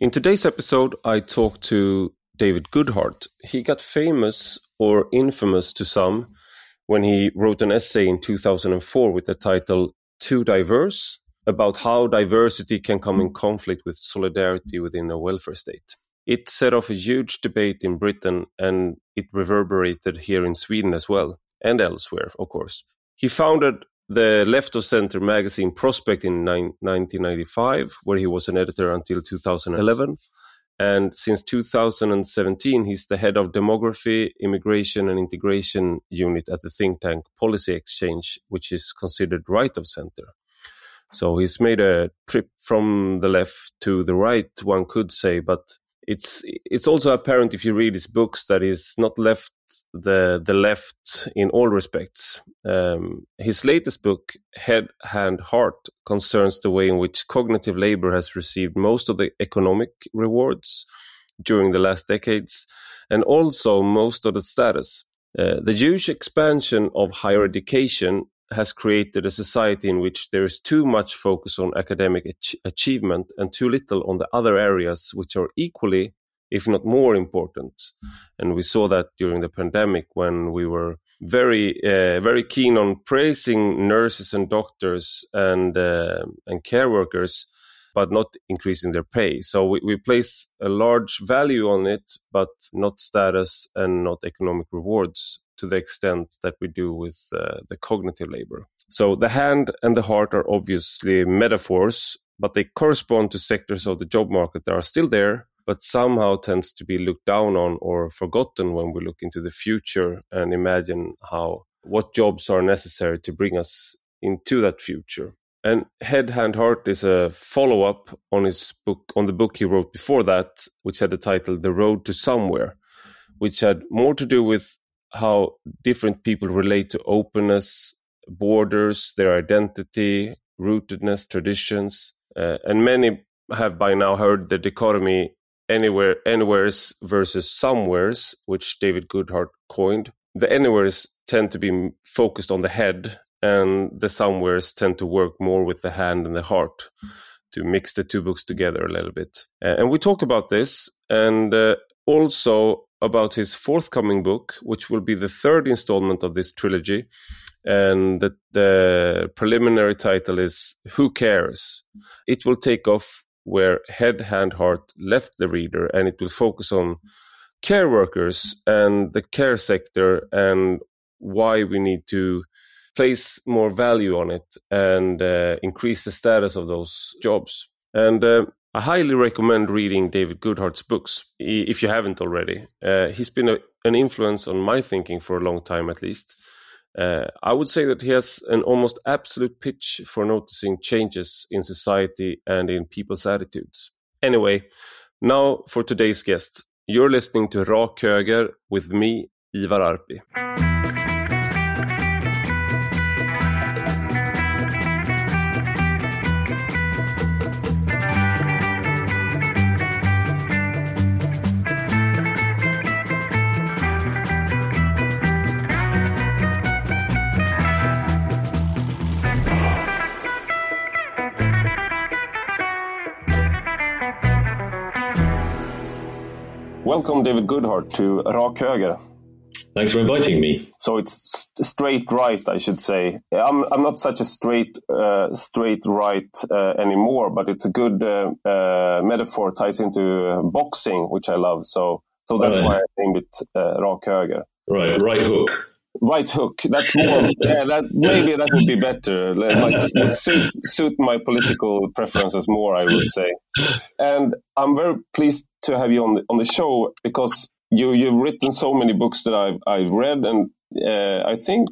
In today's episode, I talked to David Goodhart. He got famous or infamous to some when he wrote an essay in 2004 with the title Too Diverse about how diversity can come in conflict with solidarity within a welfare state. It set off a huge debate in Britain and it reverberated here in Sweden as well, and elsewhere, of course. He founded the Left of Center magazine Prospect in 1995, where he was an editor until 2011. And since 2017, he's the head of demography, immigration, and integration unit at the think tank Policy Exchange, which is considered right of center. So he's made a trip from the left to the right, one could say, but it's it's also apparent if you read his books that he's not left the the left in all respects. Um, his latest book, Head, Hand, Heart, concerns the way in which cognitive labor has received most of the economic rewards during the last decades, and also most of the status. Uh, the huge expansion of higher education has created a society in which there is too much focus on academic ach- achievement and too little on the other areas which are equally if not more important. And we saw that during the pandemic when we were very uh, very keen on praising nurses and doctors and uh, and care workers but not increasing their pay. So we, we place a large value on it but not status and not economic rewards to the extent that we do with uh, the cognitive labor. So the hand and the heart are obviously metaphors, but they correspond to sectors of the job market that are still there, but somehow tends to be looked down on or forgotten when we look into the future and imagine how what jobs are necessary to bring us into that future. And Head, Hand, Heart is a follow up on his book, on the book he wrote before that, which had the title The Road to Somewhere, which had more to do with how different people relate to openness, borders, their identity, rootedness, traditions. Uh, and many have by now heard the dichotomy anywhere, anywheres versus somewheres, which David Goodhart coined. The anywheres tend to be focused on the head, and the somewheres tend to work more with the hand and the heart to mix the two books together a little bit. Uh, and we talk about this, and uh, also about his forthcoming book, which will be the third installment of this trilogy. And the, the preliminary title is Who Cares? It will take off where Head, Hand, Heart left the reader, and it will focus on care workers and the care sector and why we need to place more value on it and uh, increase the status of those jobs. And uh, I highly recommend reading David Goodhart's books if you haven't already. Uh, he's been a, an influence on my thinking for a long time, at least. Uh, I would say that he has an almost absolute pitch for noticing changes in society and in people's attitudes. Anyway, now for today's guest. You're listening to Rak Höger with me, Ivar Arpi. Welcome, David Goodhart, to Rak Höger. Thanks for inviting me. So it's straight right, I should say. I'm I'm not such a straight uh, straight right uh, anymore, but it's a good uh, uh metaphor. Ties into boxing, which I love. So so that's why I named it uh, Rak Höger. Right, right hook. Right hook. That's more. yeah, that maybe that would be better. Like, would suit, suit my political preferences more, I would say. And I'm very pleased to have you on the on the show because you you've written so many books that I've I've read, and uh, I think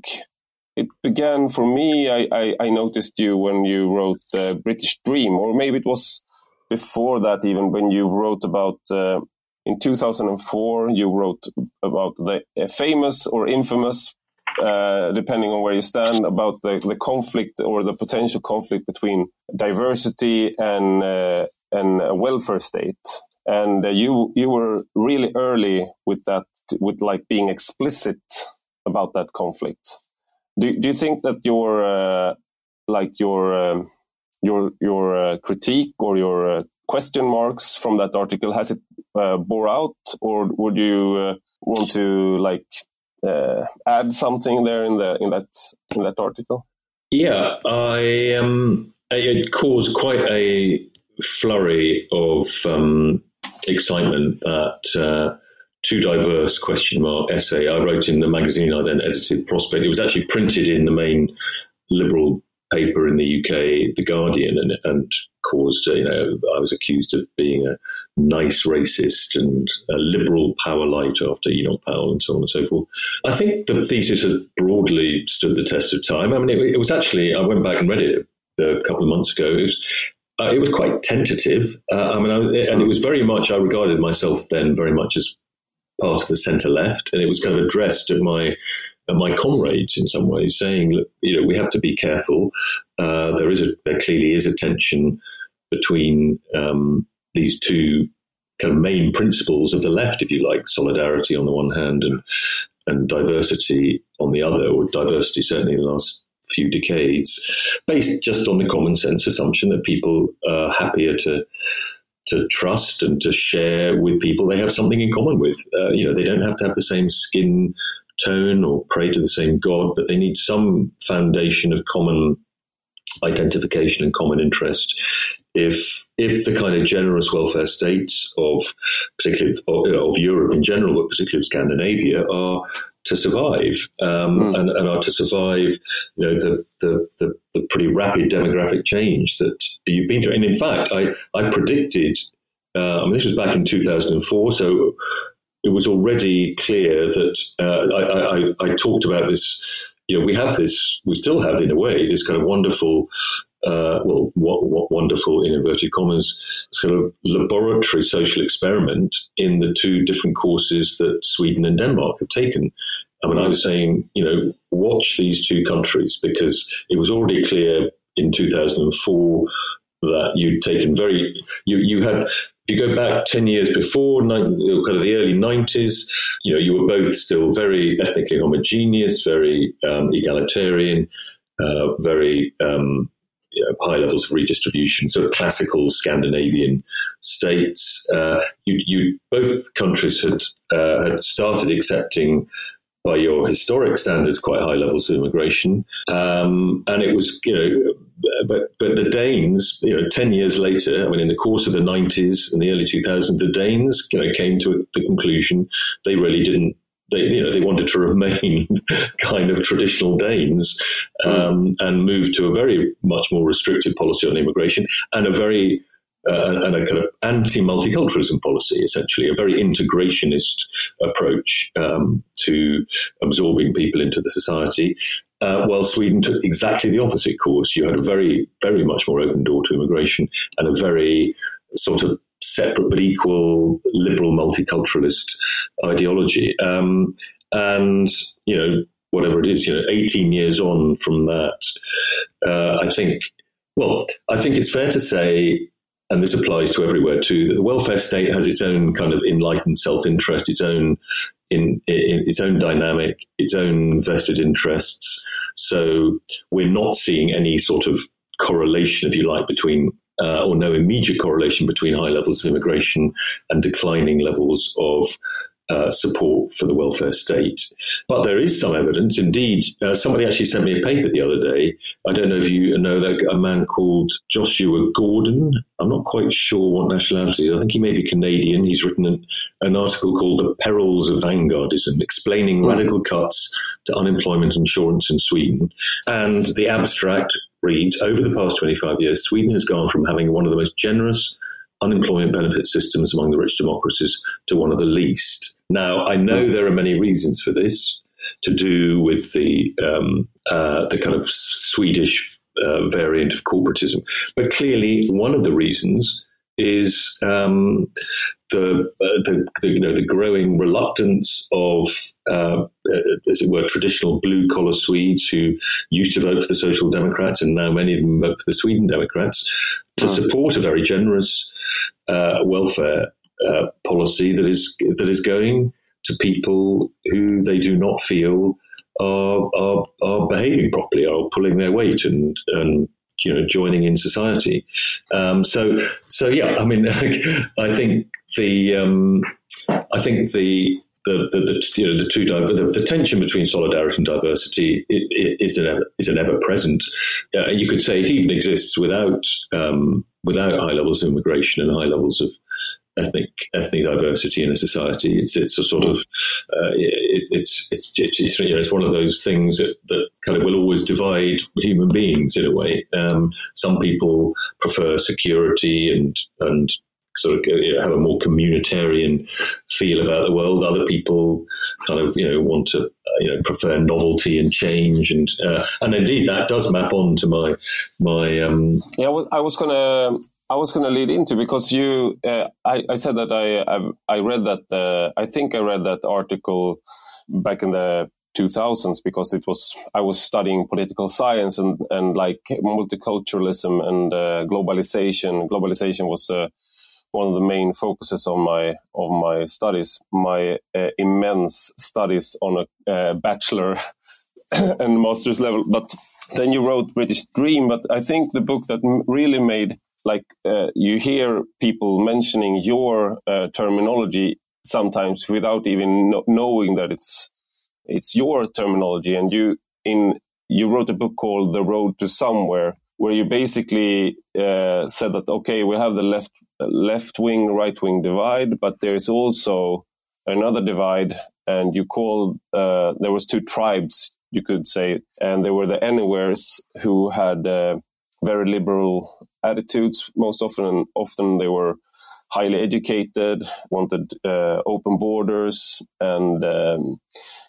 it began for me. I, I, I noticed you when you wrote the British Dream, or maybe it was before that even when you wrote about. Uh, in 2004, you wrote about the famous or infamous uh, depending on where you stand, about the, the conflict or the potential conflict between diversity and uh, and a welfare state and uh, you you were really early with that with like being explicit about that conflict do, do you think that your uh, like your um, your your uh, critique or your uh, question marks from that article? Has it uh, bore out, or would you uh, want to like uh, add something there in the in that in that article? Yeah, I um, it caused quite a flurry of um, excitement that uh, too diverse question mark essay I wrote in the magazine I then edited Prospect. It was actually printed in the main liberal paper in the UK, The Guardian, and, and caused, you know, I was accused of being a nice racist and a liberal Powellite after Enoch Powell and so on and so forth. I think the thesis has broadly stood the test of time. I mean, it, it was actually, I went back and read it a couple of months ago. It was, uh, it was quite tentative. Uh, I mean, I, and it was very much, I regarded myself then very much as part of the centre left, and it was kind of addressed at my my comrades in some ways, saying, look, you know, we have to be careful. Uh, there is a there clearly is a tension between um, these two kind of main principles of the left, if you like, solidarity on the one hand and and diversity on the other, or diversity certainly in the last few decades, based just on the common sense assumption that people are happier to to trust and to share with people they have something in common with. Uh, you know, they don't have to have the same skin tone or pray to the same God, but they need some foundation of common identification and common interest. If if the kind of generous welfare states of particularly of, of Europe in general, but particularly of Scandinavia, are to survive um, mm. and, and, are to survive, you know, the, the, the, the, pretty rapid demographic change that you've been through. And in fact, I, I predicted, uh, I mean, this was back in 2004, so it was already clear that uh, I, I, I, talked about this. You know, we have this, we still have in a way, this kind of wonderful, uh, well, what, what wonderful in inverted commas, sort of laboratory social experiment in the two different courses that Sweden and Denmark have taken. I mean, I was saying, you know, watch these two countries because it was already clear in 2004 that you'd taken very, you, you had you go back 10 years before, kind of the early 90s, you know, you were both still very ethnically homogeneous, very um, egalitarian, uh, very um, you know, high levels of redistribution, sort of classical Scandinavian states. Uh, you, you, both countries had, uh, had started accepting by your historic standards, quite high levels of immigration. Um, and it was, you know, but but the Danes, you know, ten years later, I mean, in the course of the nineties and the early 2000s, the Danes, you know, came to the conclusion they really didn't. They, you know, they wanted to remain kind of traditional Danes um, and move to a very much more restrictive policy on immigration and a very uh, and a kind of anti-multiculturalism policy, essentially, a very integrationist approach um, to absorbing people into the society. Uh, while Sweden took exactly the opposite course. You had a very, very much more open door to immigration and a very sort of separate but equal liberal multiculturalist ideology. Um, and, you know, whatever it is, you know, 18 years on from that, uh, I think, well, I think it's fair to say and this applies to everywhere too, the welfare state has its own kind of enlightened self-interest, its own in, in, its own dynamic, its own vested interests. So we're not seeing any sort of correlation, if you like, between uh, or no immediate correlation between high levels of immigration and declining levels of uh, support for the welfare state. But there is some evidence. Indeed, uh, somebody actually sent me a paper the other day. I don't know if you know that a man called Joshua Gordon. I'm not quite sure what nationality. I think he may be Canadian. He's written an, an article called "The Perils of Vanguardism," explaining mm. radical cuts to unemployment insurance in Sweden. And the abstract reads: Over the past 25 years, Sweden has gone from having one of the most generous unemployment benefit systems among the rich democracies to one of the least. Now, I know there are many reasons for this to do with the the, uh, the kind of Swedish uh, variant of corporatism, but clearly one of the reasons is um, the, uh, the, the, you know the growing reluctance of uh, as it were traditional blue collar Swedes who used to vote for the Social Democrats and now many of them vote for the Sweden Democrats to support a very generous uh, welfare uh, policy that is that is going to people who they do not feel are are, are behaving properly, are pulling their weight and and you know joining in society. Um, so so yeah, I mean, I think the um, I think the the, the, the, you know the two the, the, tension between solidarity and diversity is an ever, is an ever present. Uh, you could say it even exists without um, without high levels of immigration and high levels of ethnic ethnic diversity in a society. It's it's a sort of uh, it, it's, it's it's you know it's one of those things that, that kind of will always divide human beings in a way. Um, some people prefer security and and sort of you know, have a more communitarian feel about the world. Other people kind of you know want to uh, you know prefer novelty and change, and uh, and indeed that does map on to my my. Um, yeah, I was gonna. I was going to lead into because you, uh, I, I, said that I, I, I read that, uh, I think I read that article back in the 2000s because it was I was studying political science and and like multiculturalism and uh, globalization. Globalization was uh, one of the main focuses of my of my studies. My uh, immense studies on a uh, bachelor and master's level. But then you wrote British Dream. But I think the book that really made like uh, you hear people mentioning your uh, terminology sometimes without even no knowing that it's it's your terminology. And you in you wrote a book called The Road to Somewhere where you basically uh, said that okay, we have the left left wing right wing divide, but there is also another divide, and you called uh, there was two tribes you could say, and there were the anywheres who had uh, very liberal attitudes. Most often, and often they were highly educated, wanted uh, open borders, and um,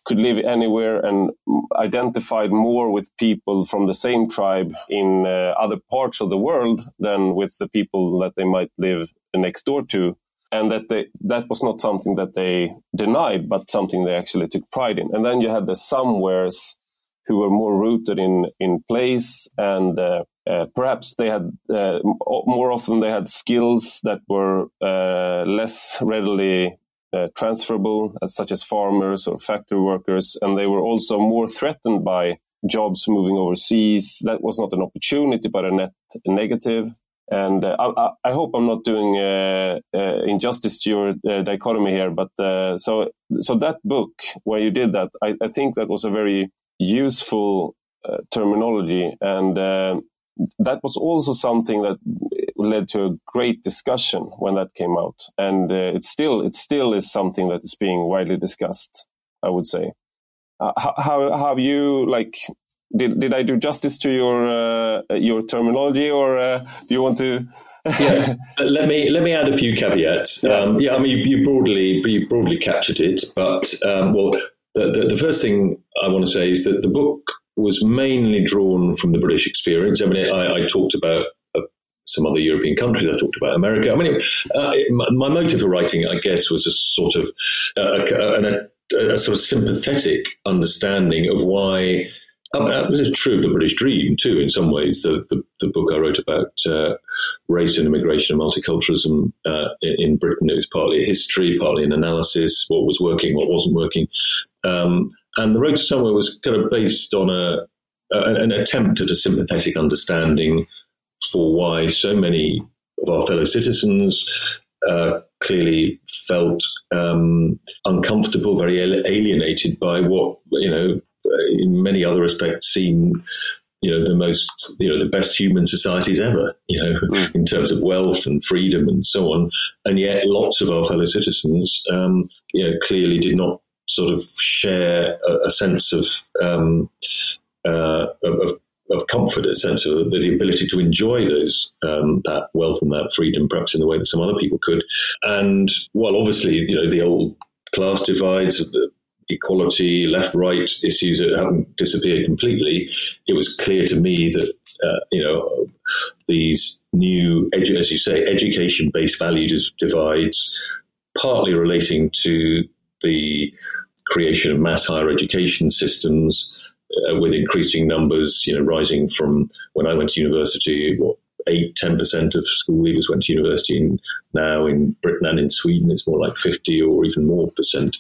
could live anywhere and identified more with people from the same tribe in uh, other parts of the world than with the people that they might live next door to. And that they, that was not something that they denied, but something they actually took pride in. And then you had the somewheres who were more rooted in, in place and uh, uh, perhaps they had uh, more often they had skills that were uh, less readily uh, transferable, such as farmers or factory workers, and they were also more threatened by jobs moving overseas. That was not an opportunity, but a net negative. And uh, I, I, hope I'm not doing uh, uh, injustice to your uh, dichotomy here, but so so that book where you did that, I, I think that was a very useful terminology, and that was also something that led to a great discussion when that came out, and uh, it still it still is something that is being widely discussed. I would say. Uh, how, how have you like? Did did I do justice to your uh, your terminology, or uh, do you want to? yeah, let me let me add a few caveats. Yeah, um, yeah I mean you, you, broadly you broadly captured it, but um, well, the, the, the first thing I want to say is that the book was mainly drawn from the British experience. I mean, I, I talked about some other European countries. I talked about America. I mean, uh, my, motive for writing, I guess, was a sort of uh, a, a, sort of sympathetic understanding of why. Um, that was true of the British dream too. In some ways, the the, the book I wrote about uh, race and immigration and multiculturalism uh, in, in, Britain. It was partly a history, partly an analysis, what was working, what wasn't working. Um, and the road to somewhere was kind of based on a an attempt at a sympathetic understanding for why so many of our fellow citizens uh, clearly felt um, uncomfortable, very alienated by what you know, in many other respects, seem you know the most you know the best human societies ever you know mm. in terms of wealth and freedom and so on and yet lots of our fellow citizens um, you know clearly did not sort of share a, a sense of, um, uh, of, of comfort, a sense of the, the ability to enjoy those um, that wealth and that freedom, perhaps in the way that some other people could. And while obviously, you know, the old class divides, the equality, left-right issues that haven't disappeared completely, it was clear to me that uh, you know these new, edu- as you say, education-based value divides, partly relating to the creation of mass higher education systems uh, with increasing numbers, you know, rising from when I went to university, what, 8, 10% of school leavers went to university. And now in Britain and in Sweden, it's more like 50 or even more percent.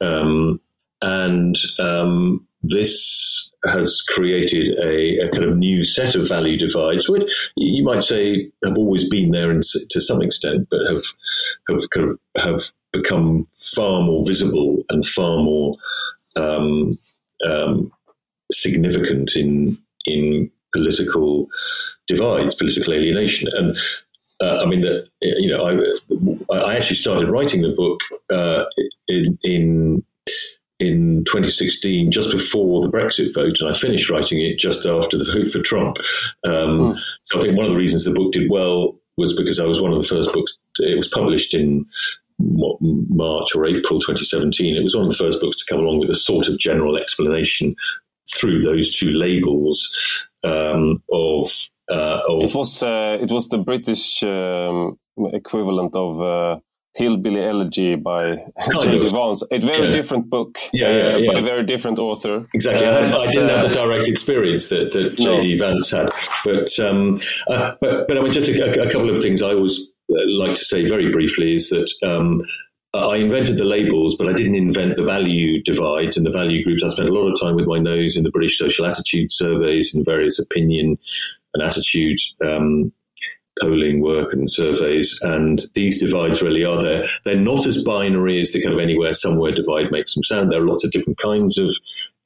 Um, and um, this has created a, a, kind of new set of value divides, which you might say have always been there in, to some extent, but have have kind of, have become far more visible and far more um, um, significant in in political divides, political alienation, and uh, I mean that you know I I actually started writing the book uh, in, in in 2016, just before the Brexit vote, and I finished writing it just after the vote for Trump. Um, mm. So I think one of the reasons the book did well was because I was one of the first books. To, it was published in what, March or April 2017. It was one of the first books to come along with a sort of general explanation through those two labels um, of, uh, of. It was uh, it was the British um, equivalent of. Uh, Hillbilly Elegy by J.D. Vance. A very yeah. different book yeah, yeah, uh, yeah, by a very different author. Exactly. Uh, I, didn't have the uh, direct experience that, that J.D. No. Vance had. But, um, uh, but, but I mean, just a, a, couple of things I always uh, like to say very briefly is that um, I invented the labels, but I didn't invent the value divides and the value groups. I spent a lot of time with my nose in the British social attitude surveys and various opinion and attitude um, polling work and surveys, and these divides really are there. They're not as binary as the kind of anywhere somewhere divide makes them sound. There are lots of different kinds of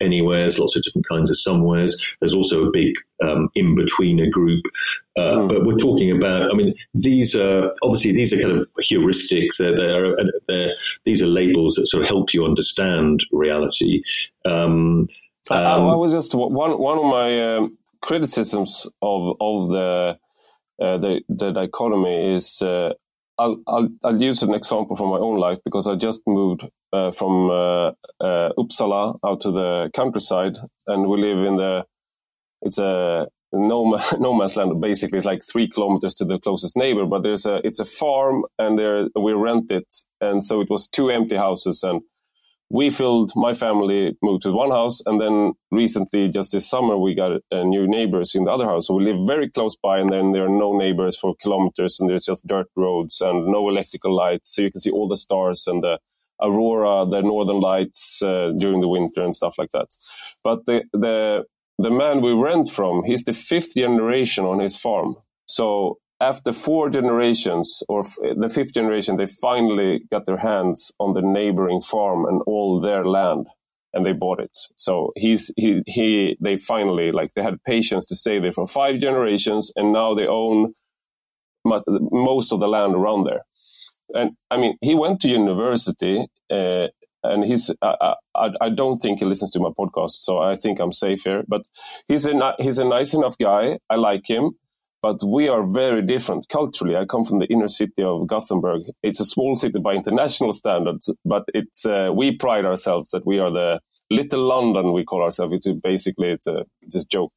anywheres, lots of different kinds of somewheres. There's also a big um, in betweener group, uh, mm. but we're talking about. I mean, these are obviously these are kind of heuristics. They're, they're, they're these are labels that sort of help you understand reality. Um, um, I, I, was just one one of my um, criticisms of of the uh, the the dichotomy is uh, I'll, I'll, I'll use an example from my own life because I just moved uh, from uh, uh, Uppsala out to the countryside, and we live in the it's a no no man's land. Basically, it's like three kilometers to the closest neighbor, but there's a it's a farm, and there we rent it, and so it was two empty houses, and we filled my family moved to one house and then recently just this summer we got new neighbors in the other house. So we live very close by and then there are no neighbors for kilometers and there's just dirt roads and no electrical lights. So you can see all the stars and the aurora the northern lights uh, during the winter and stuff like that. But the the the man we rent from he's the fifth generation on his farm. So after four generations or the fifth generation, they finally got their hands on the neighboring farm and all their land and they bought it. So he's, he, he, they finally, like, they had patience to stay there for five generations and now they own most of the land around there. And I mean, he went to university, uh, and he's, I, I, I, don't think he listens to my podcast, so I think I'm safe here, but he's a, he's a nice enough guy. I like him but we are very different culturally. I come from the inner city of Gothenburg. It's a small city by international standards, but it's uh, we pride ourselves that we are the little London. We call ourselves. It's basically it's a it's a joke.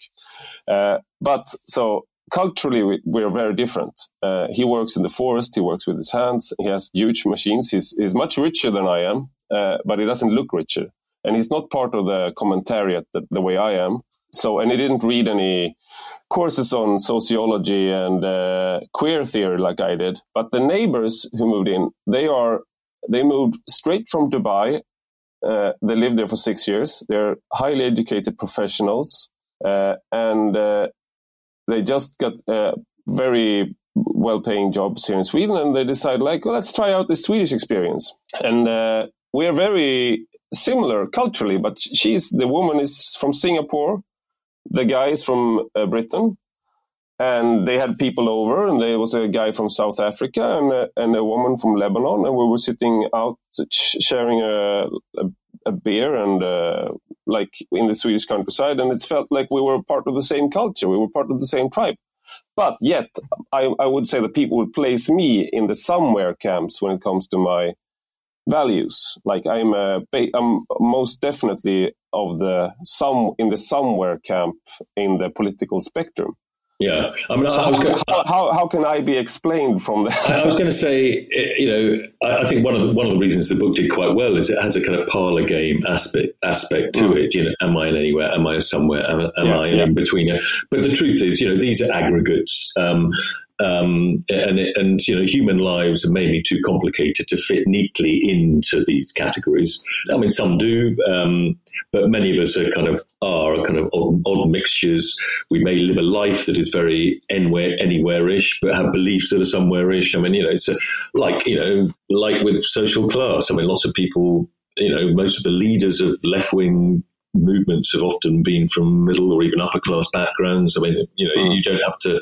Uh, but so culturally, we, we are very different. Uh, he works in the forest. He works with his hands. He has huge machines. He's he's much richer than I am, uh, but he doesn't look richer. And he's not part of the commentariat the, the way I am. So, and he didn't read any courses on sociology and uh, queer theory like I did. But the neighbors who moved in, they are they moved straight from Dubai. Uh, they lived there for six years. They're highly educated professionals, uh, and uh, they just got uh, very well-paying jobs here in Sweden. And they decide, like, well, let's try out the Swedish experience. And uh, we are very similar culturally, but she's the woman is from Singapore the guys from uh, Britain, and they had people over, and there was a guy from South Africa and a, and a woman from Lebanon, and we were sitting out sharing a, a, a beer and uh, like in the Swedish countryside, and it felt like we were part of the same culture, we were part of the same tribe. But yet, I, I would say that people would place me in the somewhere camps when it comes to my values. Like I'm, a, I'm most definitely of the some in the somewhere camp in the political spectrum. Yeah, I mean, so I gonna, how, how, how, can I be explained from that? I was going to say, you know, I, think one of the, one of the reasons the book did quite well is it has a kind of parlor game aspect aspect to mm. it. You know, am I in anywhere? Am I somewhere? Am, am yeah, I yeah. in between? But the truth is, you know, these are aggregates. Um, um, and and you know human lives are maybe too complicated to fit neatly into these categories. I mean, some do, um, but many of us are kind of are kind of odd, odd, mixtures. We may live a life that is very anywhere anywhere-ish, but have beliefs that are somewhere-ish. I mean, you know, it's a, like you know, like with social class. I mean, lots of people you know, most of the leaders of left wing movements have often been from middle or even upper class backgrounds. I mean, you know, mm. you don't have to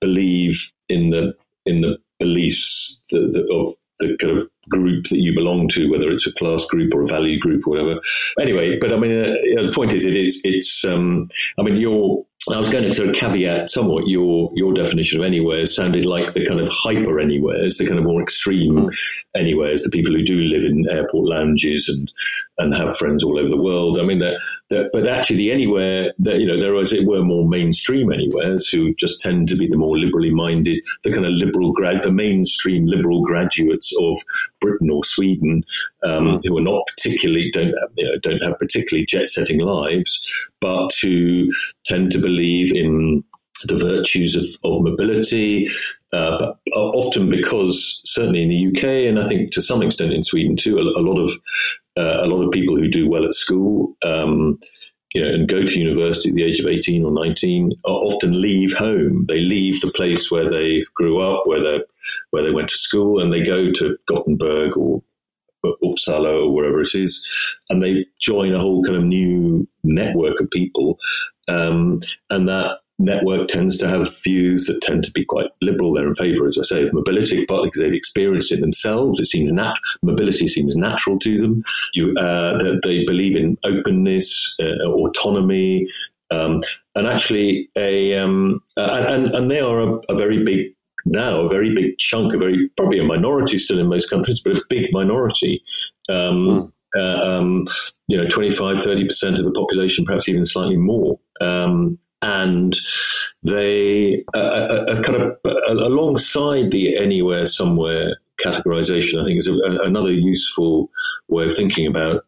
believe in the in the beliefs that, that of the kind of group that you belong to, whether it's a class group or a value group or whatever. Anyway, but I mean, uh, the point is, it is, it's, um, I mean, you're, I was going to sort of caveat somewhat your your definition of anywhere sounded like the kind of hyper anywheres, the kind of more extreme anywheres, the people who do live in airport lounges and and have friends all over the world. I mean, that but actually the anywhere that you know there are as it were more mainstream anywheres who just tend to be the more liberally minded, the kind of liberal grad, the mainstream liberal graduates of Britain or Sweden um, mm. who are not particularly don't have, you know, don't have particularly jet setting lives, but who tend to believe in the virtues of, of mobility, uh, but often because certainly in the UK and I think to some extent in Sweden too, a, a lot of uh, a lot of people who do well at school. Um, you know, and go to university at the age of 18 or 19 often leave home. They leave the place where they grew up, where they where they went to school, and they go to Gothenburg or Uppsala or wherever it is, and they join a whole kind of new network of people, um, and that network tends to have views that tend to be quite liberal. They're in favour, as I say, of mobility, partly because they've experienced it themselves. It seems nat- mobility seems natural to them. You, uh, that they believe in openness, uh, autonomy, um, and actually a um, uh, and and they are a, a very big now a very big chunk, a very probably a minority still in most countries, but a big minority. Um, mm. uh, um, you know, 25, 30% of the population, perhaps even slightly more. Um, and they uh, uh kind of alongside the anywhere, somewhere categorization, I think is a, another useful way of thinking about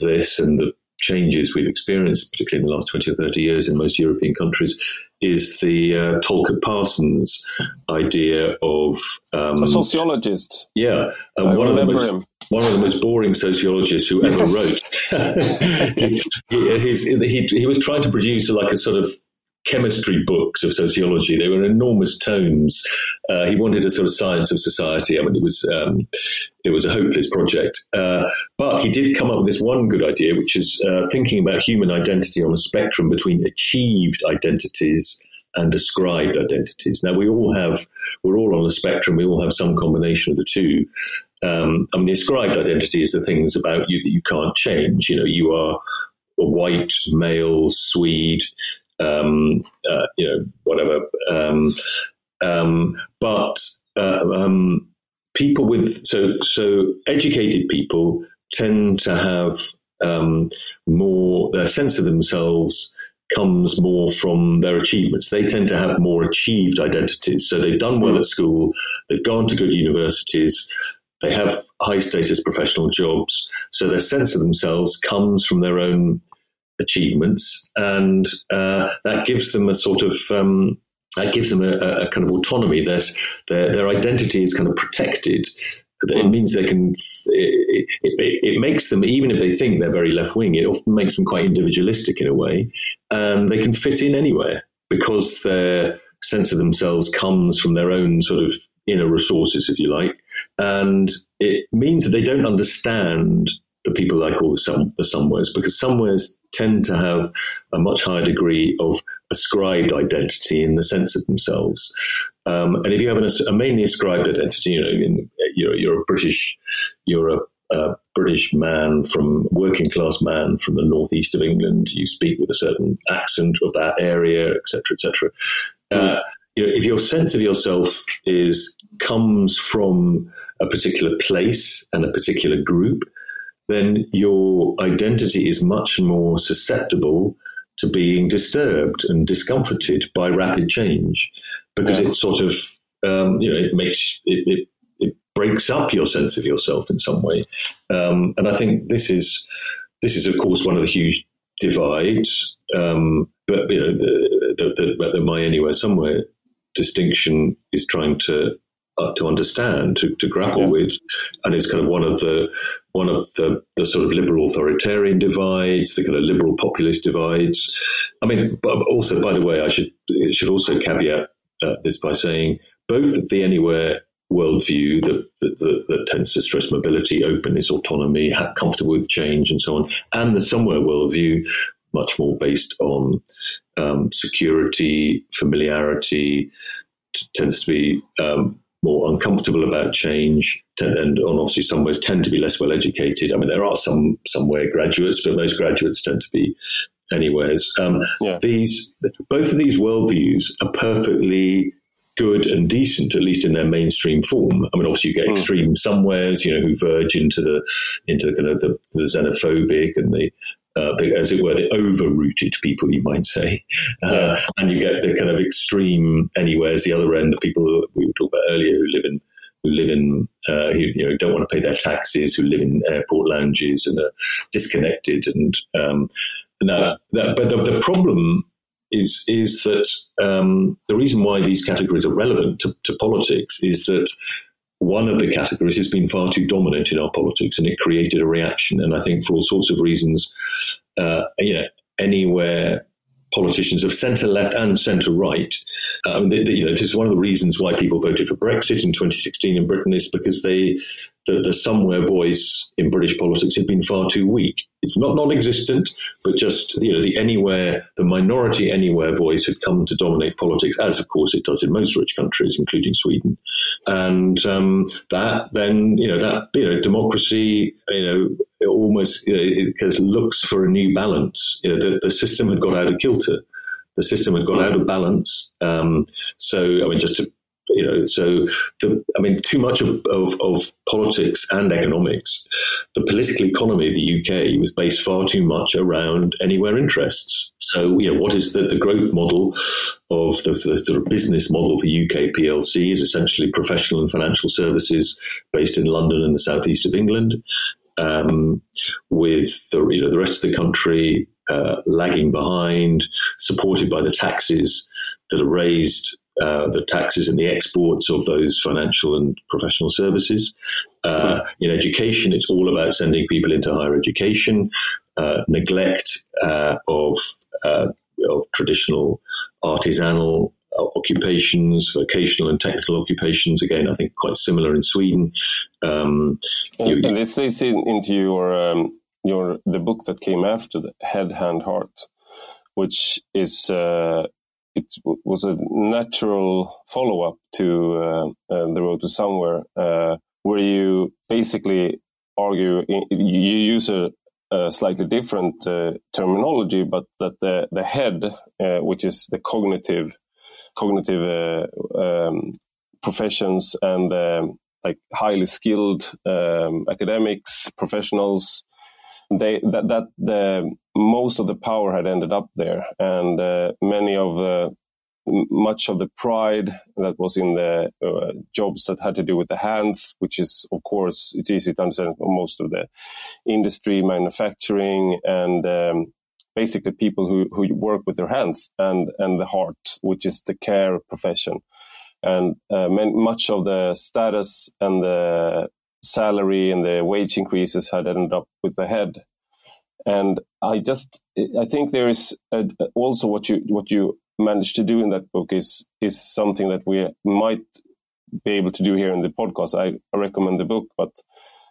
this and the changes we've experienced, particularly in the last 20 or 30 years in most European countries, is the uh, Talcott Parsons idea of um, a sociologist. Yeah, um, one of the most him. one of the most boring sociologists who ever wrote. he, he, he, was trying to produce like a sort of chemistry books of sociology. They were enormous tomes. Uh, he wanted a sort of science of society. I mean, it was um, it was a hopeless project. Uh, but he did come up with this one good idea, which is uh, thinking about human identity on a spectrum between achieved identities and ascribed identities. Now we all have, we're all on a spectrum. We all have some combination of the two. Um, I mean, the ascribed identity is the things about you that you can't change. You know, you are a white male Swede um, uh, you know, whatever. Um, um, but uh, um, people with so so educated people tend to have um, more their sense of themselves comes more from their achievements. They tend to have more achieved identities. So they've done well at school, they've gone to good universities, they have high status professional jobs. So their sense of themselves comes from their own achievements, and uh, that gives them a sort of um, that gives them a, a, kind of autonomy. Their, their their identity is kind of protected. It means they can. It, it, it, makes them, even if they think they're very left wing, it often makes them quite individualistic in a way, and they can fit in anywhere because their sense of themselves comes from their own sort of inner resources, if you like, and it means that they don't understand the people I call the, some, the somewheres, because somewheres tend to have a much higher degree of ascribed identity in the sense of themselves. Um, and if you have an, a mainly ascribed identity, you know, in, you're, you're a British, you're a a British man from working class man from the northeast of England. You speak with a certain accent of that area, etc., etc. Uh, you know, if your sense of yourself is comes from a particular place and a particular group, then your identity is much more susceptible to being disturbed and discomforted by rapid change because yeah. it sort of um, you know it makes it, it, it breaks up your sense of yourself in some way um, and I think this is this is of course one of the huge divides um, but you know the, the, the, the my anywhere somewhere distinction is trying to uh, to understand, to, to grapple yeah. with, and it's kind of one of the one of the, the sort of liberal authoritarian divides, the kind of liberal populist divides. I mean, but also, by the way, I should should also caveat uh, this by saying both the anywhere worldview that, that, that, that, tends to stress mobility, openness, autonomy, comfortable with change, and so on, and the somewhere worldview, much more based on um, security, familiarity, t- tends to be um, more uncomfortable about change, and obviously some ways tend to be less well educated. I mean, there are some somewhere graduates, but most graduates tend to be anywheres. Um, yeah. These both of these worldviews are perfectly good and decent, at least in their mainstream form. I mean, obviously you get mm. extreme somewheres, you know, who verge into the into kind of the, the xenophobic and the uh, the, as it were, the over-rooted people, you might say. Uh, and you get the kind of extreme anywheres, the other end, the people we were talking about earlier who live in who live in uh, who you know don't want to pay their taxes, who live in airport lounges and are disconnected. And um, that, but the, the, problem is is that um, the reason why these categories are relevant to, to politics is that one of the categories has been far too dominant in our politics and it created a reaction. And I think for all sorts of reasons, uh, you know, anywhere politicians of centre left and centre right. Um, they, they, you know, this is one of the reasons why people voted for Brexit in 2016 in Britain is because they the, the somewhere voice in British politics had been far too weak. It's not non-existent, but just you know the anywhere, the minority anywhere voice had come to dominate politics, as of course it does in most rich countries, including Sweden. And um, that then you know that you know democracy, you know, it almost you know, it, looks for a new balance. You know, the, the system had got out of kilter the system had gone out of balance. Um, so, I mean, just to you know, so the, I mean, too much of, of, of, politics and economics. The political economy of the UK was based far too much around anywhere interests. So, you know, what is the, the growth model of the, the sort of business model for UK PLC is essentially professional and financial services based in London and the southeast of England. Um, with the you know the rest of the country uh, lagging behind, supported by the taxes that are raised uh, the taxes and the exports of those financial and professional services. Uh, in education, it's all about sending people into higher education, uh, neglect uh, of, uh, of traditional artisanal occupations, vocational and technical occupations. Again, I think quite similar in Sweden. Um, and, you, and, this leads in, into your um, your the book that came after the Head, Hand, Heart, which is uh, it was a natural follow up to uh, uh, the road to somewhere, uh, where you basically argue you use a, a slightly different uh, terminology, but that the the head, uh, which is the cognitive cognitive uh, um, professions and um, like highly skilled um, academics professionals they that that the most of the power had ended up there, and uh, many of the much of the pride that was in the uh, jobs that had to do with the hands, which is of course it's easy to understand most of the industry, manufacturing, and um, basically people who who work with their hands and and the heart, which is the care profession. And uh, much of the status and the salary and the wage increases had ended up with the head. And I just, I think there is a, also what you what you managed to do in that book is is something that we might be able to do here in the podcast. I, I recommend the book, but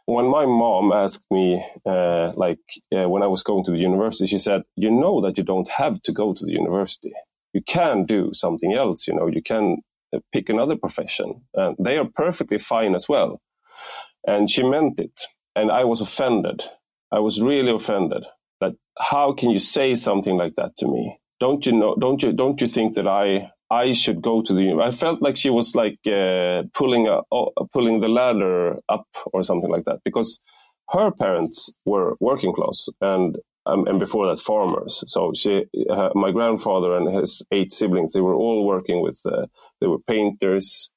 when my mom asked me, uh, like uh, when I was going to the university, she said, "You know that you don't have to go to the university. You can do something else. You know, you can pick another profession, and they are perfectly fine as well." And she meant it. And I was offended. I was really offended that how can you say something like that to me? Don't you know, don't you, don't you think that I, I should go to the, I felt like she was like, uh, pulling, a, uh, pulling the ladder up or something like that because her parents were working class and um, and before that farmers. So she, uh, my grandfather and his eight siblings, they were all working with, uh, they were painters,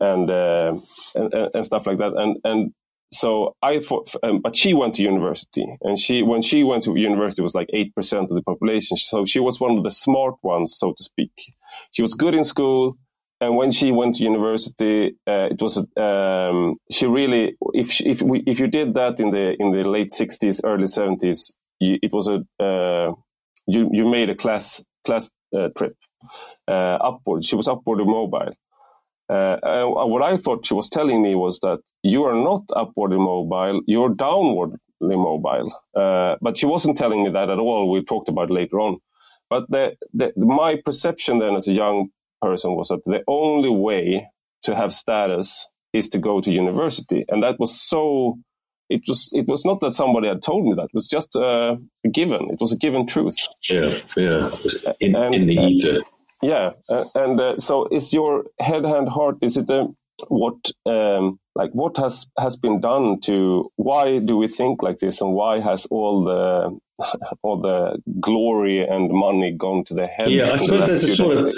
and, uh, and, and stuff like that. And and so I thought, um, but she went to university, and she when she went to university was like eight percent of the population. So she was one of the smart ones, so to speak. She was good in school, and when she went to university, uh, it was um, she really if she, if we if you did that in the in the late sixties, early seventies, it was a uh, you you made a class class uh, trip uh, upward. She was upward mobile. Uh, what I thought she was telling me was that you are not upwardly mobile, you're downwardly mobile. Uh, but she wasn't telling me that at all. We talked about later on. But the, the, my perception then as a young person was that the only way to have status is to go to university. And that was so, it was, it was not that somebody had told me that. It was just uh, a given. It was a given truth. Yeah, yeah. In, and, in the ether. Yeah. Uh, and uh, so is your head, hand, heart, is it a, what, um, like what has, has been done to, why do we think like this? And why has all the, all the glory and money gone to the head? Yeah, I suppose there's a sort of,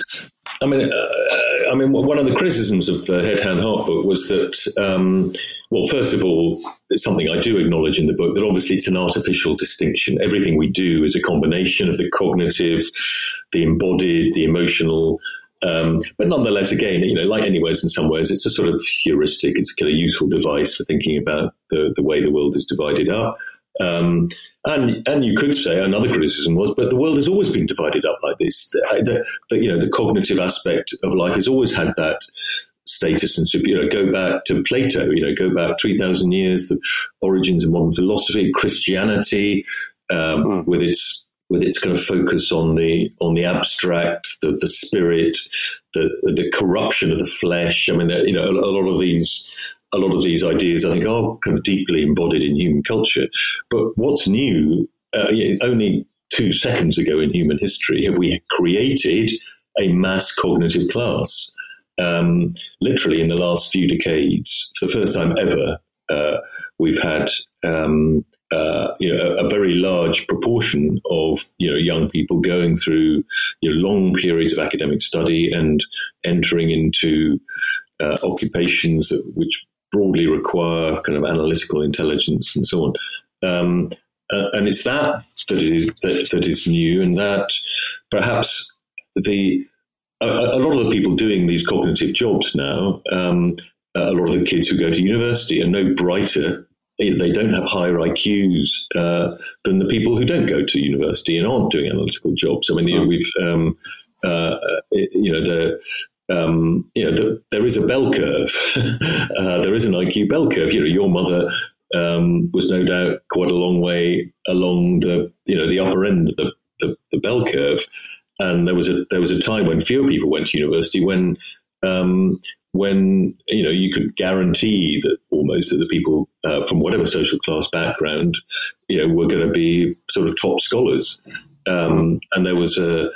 I mean, uh, I mean, one of the criticisms of the Head Hand Heart book was that, um, well, first of all, it's something I do acknowledge in the book that obviously it's an artificial distinction. Everything we do is a combination of the cognitive, the embodied, the emotional. Um, but nonetheless, again, you know, like anywheres in some ways, it's a sort of heuristic. It's a kind of useful device for thinking about the, the way the world is divided up. Um, and and you could say another criticism was, but the world has always been divided up like this. The, the, the you know the cognitive aspect of life has always had that status and you know go back to Plato. You know go back three thousand years, the origins of modern philosophy, Christianity, um, mm. with its with its kind of focus on the on the abstract, the the spirit, the the corruption of the flesh. I mean, you know, a, lot of these a lot of these ideas, I think, are kind of deeply embodied in human culture. But what's new, uh, only two seconds ago in human history, have we created a mass cognitive class. Um, literally, in the last few decades, for the first time ever, uh, we've had um, uh, you know, a, a, very large proportion of you know young people going through you know, long periods of academic study and entering into uh, occupations which broadly require kind of analytical intelligence and so on. Um, uh, and it's that that is that, that is new, and that perhaps the a, a, lot of the people doing these cognitive jobs now, um, a lot of the kids who go to university are no brighter. They don't have higher IQs uh, than the people who don't go to university and aren't doing analytical jobs. I mean, you know, we've um, uh, you know the um, you know, the, there is a bell curve. uh, there is an IQ bell curve. You know, your mother um, was no doubt quite a long way along the, you know, the upper end of the, the, the, bell curve. And there was a there was a time when fewer people went to university when um, when you know you could guarantee that almost that the people uh, from whatever social class background you know were going to be sort of top scholars. Um, and there was a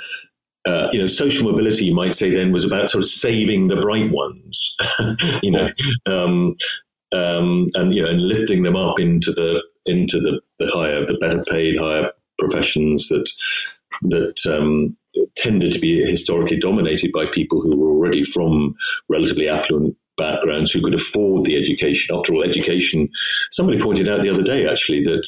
uh, you know, social mobility, you might say, then was about sort of saving the bright ones, you know, um, um, and you know, and lifting them up into the into the, the higher, the better paid, higher professions that that um, tended to be historically dominated by people who were already from relatively affluent backgrounds who could afford the education. After all, education. Somebody pointed out the other day, actually, that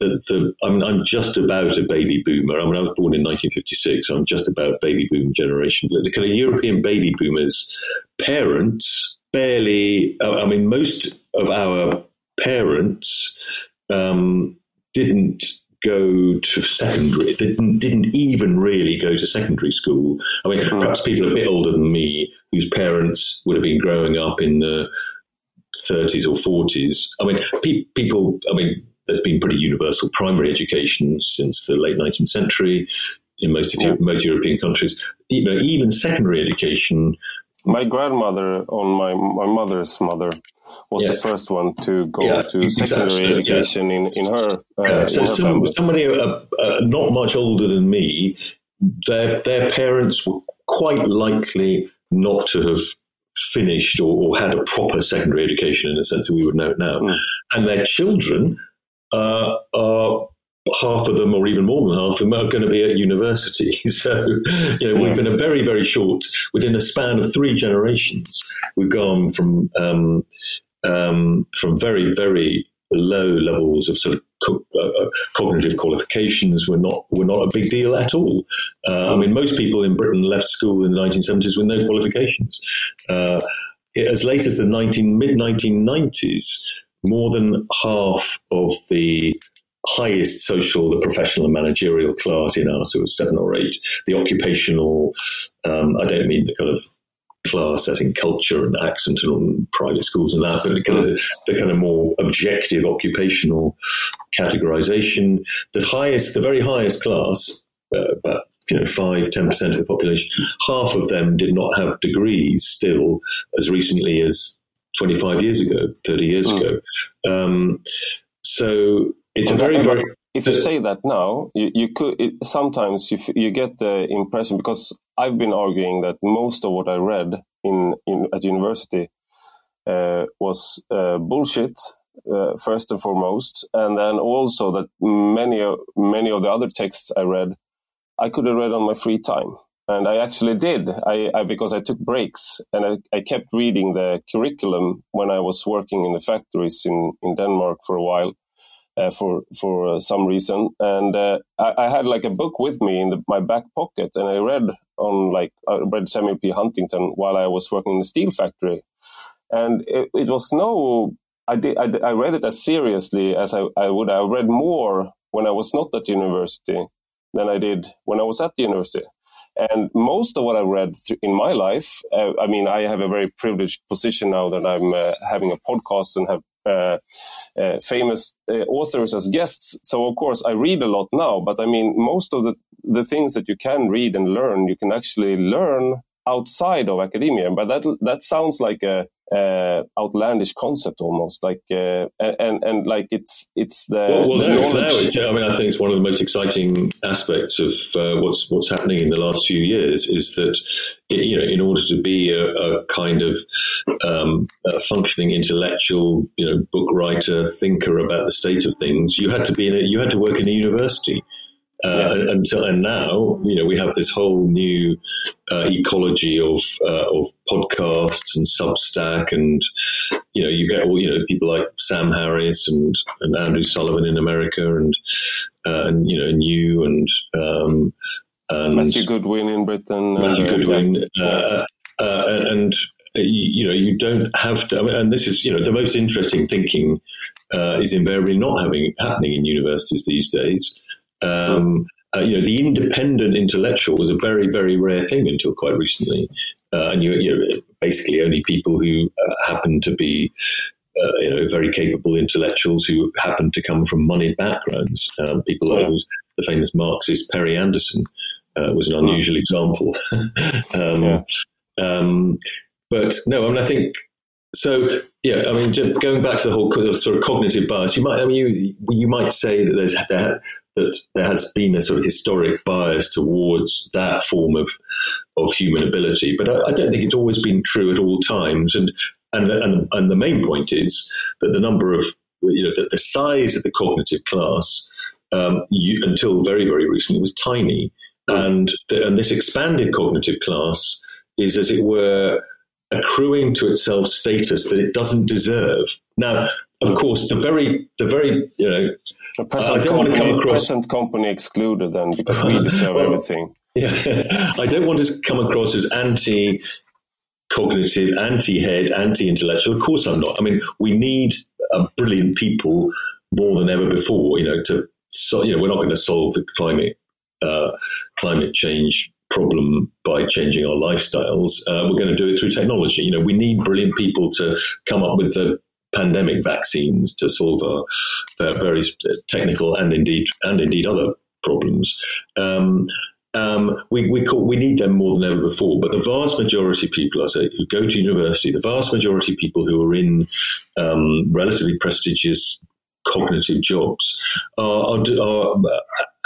the, the I mean, I'm just about a baby boomer. I mean, I was born in 1956. So I'm just about baby boom generation. The, the kind of European baby boomers' parents barely. I mean, most of our parents um, didn't go to secondary. Didn't didn't even really go to secondary school. I mean, perhaps people a bit older than me whose parents would have been growing up in the 30s or 40s. I mean, pe- people. I mean, there's been pretty universal primary education since the late 19th century in most of yeah. most European countries. Even, even secondary education. My grandmother, on my my mother's mother, was yeah. the first one to go yeah, to secondary education in in her. Uh, so in her some, somebody uh, uh, not much older than me, their their parents were quite likely not to have finished or, or, had a proper secondary education in the sense that we would know it now. Mm. And their children uh, are half of them, or even more than half of them, are going to be at university. So, you know, we've been a very, very short, within a span of three generations, we've gone from um, um, from very, very low levels of sort of uh, uh, cognitive qualifications were not were not a big deal at all. Uh, I mean, most people in Britain left school in the 1970s with no qualifications. Uh, as late as the 19, mid 1990s, more than half of the highest social, the professional and managerial class in our sort of seven or eight, the occupational, um, I don't mean the kind of class as in culture and accent and private schools and that, but the kind of, the kind of more objective occupational categorization. The highest, the very highest class, uh, about you know five, ten percent of the population, half of them did not have degrees still as recently as twenty five years ago, thirty years mm. ago. Um, so it's a very, very if you say that now, you, you could it, sometimes you you get the impression because I've been arguing that most of what I read in, in at university uh, was uh, bullshit uh, first and foremost, and then also that many of many of the other texts I read, I could have read on my free time, and I actually did. I, I because I took breaks and I, I kept reading the curriculum when I was working in the factories in in Denmark for a while uh, for for uh, some reason, and uh, I, I, had like a book with me in the, my back pocket, and I read on like I read Samuel P. Huntington while I was working in the steel factory, and it, it was no. I did. I, I, read it as seriously as I, I would. I read more when I was not at university than I did when I was at the university. And most of what I read in my life, uh, I mean, I have a very privileged position now that I'm uh, having a podcast and have uh, famous uh, authors as guests. So of course I read a lot now, but I mean most of the the things that you can read and learn, you can actually learn outside of academia. But that that sounds like a, a outlandish concept almost, like uh, and and like it's it's the, well, well the knowledge. Now, I mean, I think it's one of the most exciting aspects of uh, what's what's happening in the last few years is that you know, in order to be a, a kind of um, a functioning intellectual, you know, book writer, thinker about the state of things, you had to be in a, you had to work in a university. Uh, yeah. until and now, you know, we have this whole new uh, ecology of uh, of podcasts and Substack, and you know, you get all you know people like Sam Harris and, and Andrew Sullivan in America, and uh, and you know, and you and um, and Matthew Goodwin in Britain, Matthew and, Goodwin, uh, uh, and you know, you don't have to. I mean, and this is, you know, the most interesting thinking uh, is invariably not having happening in universities these days. Um, uh, you know, the independent intellectual was a very, very rare thing until quite recently. Uh, and you, you basically only people who uh, happen to be, uh, you know, very capable intellectuals who happen to come from moneyed backgrounds. Um, people like the famous Marxist Perry Anderson uh, was an unusual example. um, yeah. um, but no, I mean, I think so yeah, I mean, going back to the whole sort of cognitive bias, you might, I mean, you, you might say that there's there, that there has been a sort of historic bias towards that form of of human ability, but I, I don't think it's always been true at all times. And and and and the main point is that the number of you know that the size of the cognitive class um, you, until very very recently was tiny, and the, and this expanded cognitive class is, as it were accruing to itself status that it doesn't deserve. Now, of course, the very, the very, you know, the present, I don't company, want to come across present company excluded then because we deserve well, everything. Yeah, I don't want to come across as anti cognitive, anti head, anti intellectual. Of course, I'm not. I mean, we need uh, brilliant people more than ever before. You know, to so you know, we're not going to solve the climate uh, climate change problem by changing our lifestyles. Uh, we're going to do it through technology. You know, we need brilliant people to come up with the pandemic vaccines to solve our, our very technical and indeed and indeed other problems. Um, um, we, we, call, we need them more than ever before. But the vast majority of people, I say, who go to university, the vast majority of people who are in um, relatively prestigious cognitive jobs are, are, are,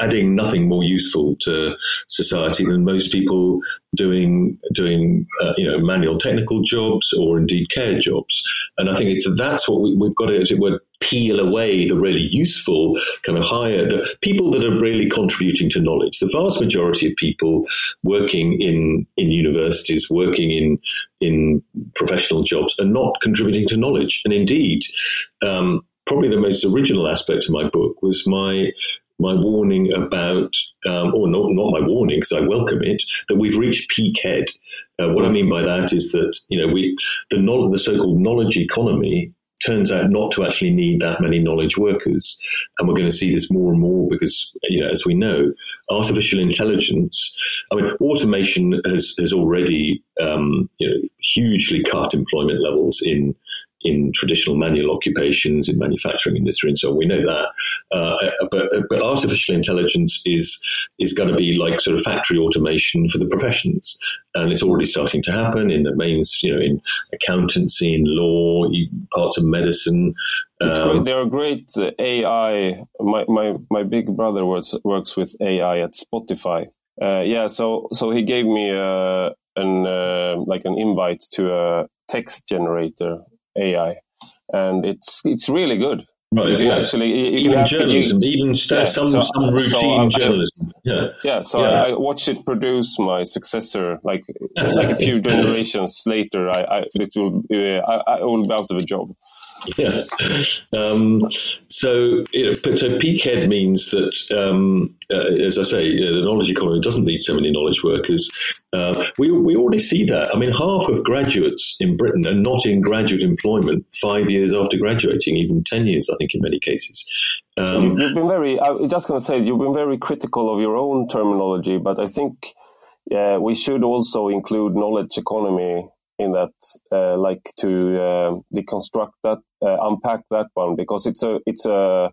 adding nothing more useful to society than most people doing doing uh, you know manual technical jobs or indeed care jobs. And I think it's that's what we, have got to, as it were, peel away the really useful kind of higher the people that are really contributing to knowledge. The vast majority of people working in in universities, working in in professional jobs, are not contributing to knowledge. And indeed. Um, probably the most original aspect of my book was my my warning about, um, or not, not my warning because I welcome it, that we've reached peak head. Uh, what I mean by that is that you know we the the so-called knowledge economy turns out not to actually need that many knowledge workers. And we're going to see this more and more because, you know, as we know, artificial intelligence, I mean, automation has, has already, um, you know, hugely cut employment levels in, in traditional manual occupations, in manufacturing industry, and so on. We know that, uh, but but artificial intelligence is is going to be like sort of factory automation for the professions, and it's already starting to happen in the mains, you know, in accountancy, in law, parts of medicine. Um, there are great uh, AI. My, my my big brother works works with AI at Spotify. Uh, yeah, so so he gave me a, uh, an uh, like an invite to a text generator AI, and it's it's really good. Right, you yeah. actually you even can journalism, you, even yeah, some so, some routine so journalism. Yeah, yeah. So yeah. I, I watched it produce my successor, like like a few generations later. I, I it will uh, I, I will be out of a job. Yeah. Um, so, you know, so peak head means that, um, uh, as I say, you know, the knowledge economy doesn't need so many knowledge workers. Uh, we, we already see that. I mean, half of graduates in Britain are not in graduate employment five years after graduating, even 10 years, I think, in many cases. Um, you've been very, I was just going to say, you've been very critical of your own terminology, but I think yeah, we should also include knowledge economy in that, uh, like to uh, deconstruct that, uh, unpack that one because it's a it's a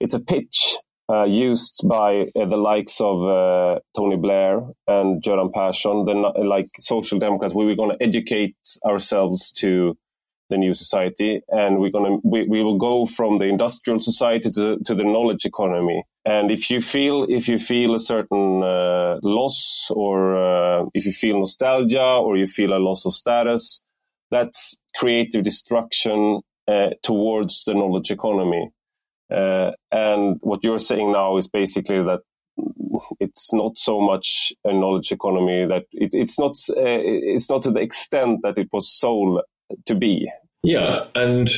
it's a pitch uh, used by uh, the likes of uh, Tony Blair and Göran Persson, the like social democrats. We were going to educate ourselves to the new society, and we're going to we, we will go from the industrial society to, to the knowledge economy. And if you feel if you feel a certain uh, loss, or uh, if you feel nostalgia, or you feel a loss of status, that's creative destruction uh, towards the knowledge economy. Uh, and what you're saying now is basically that it's not so much a knowledge economy that it, it's not uh, it's not to the extent that it was sold to be. Yeah, and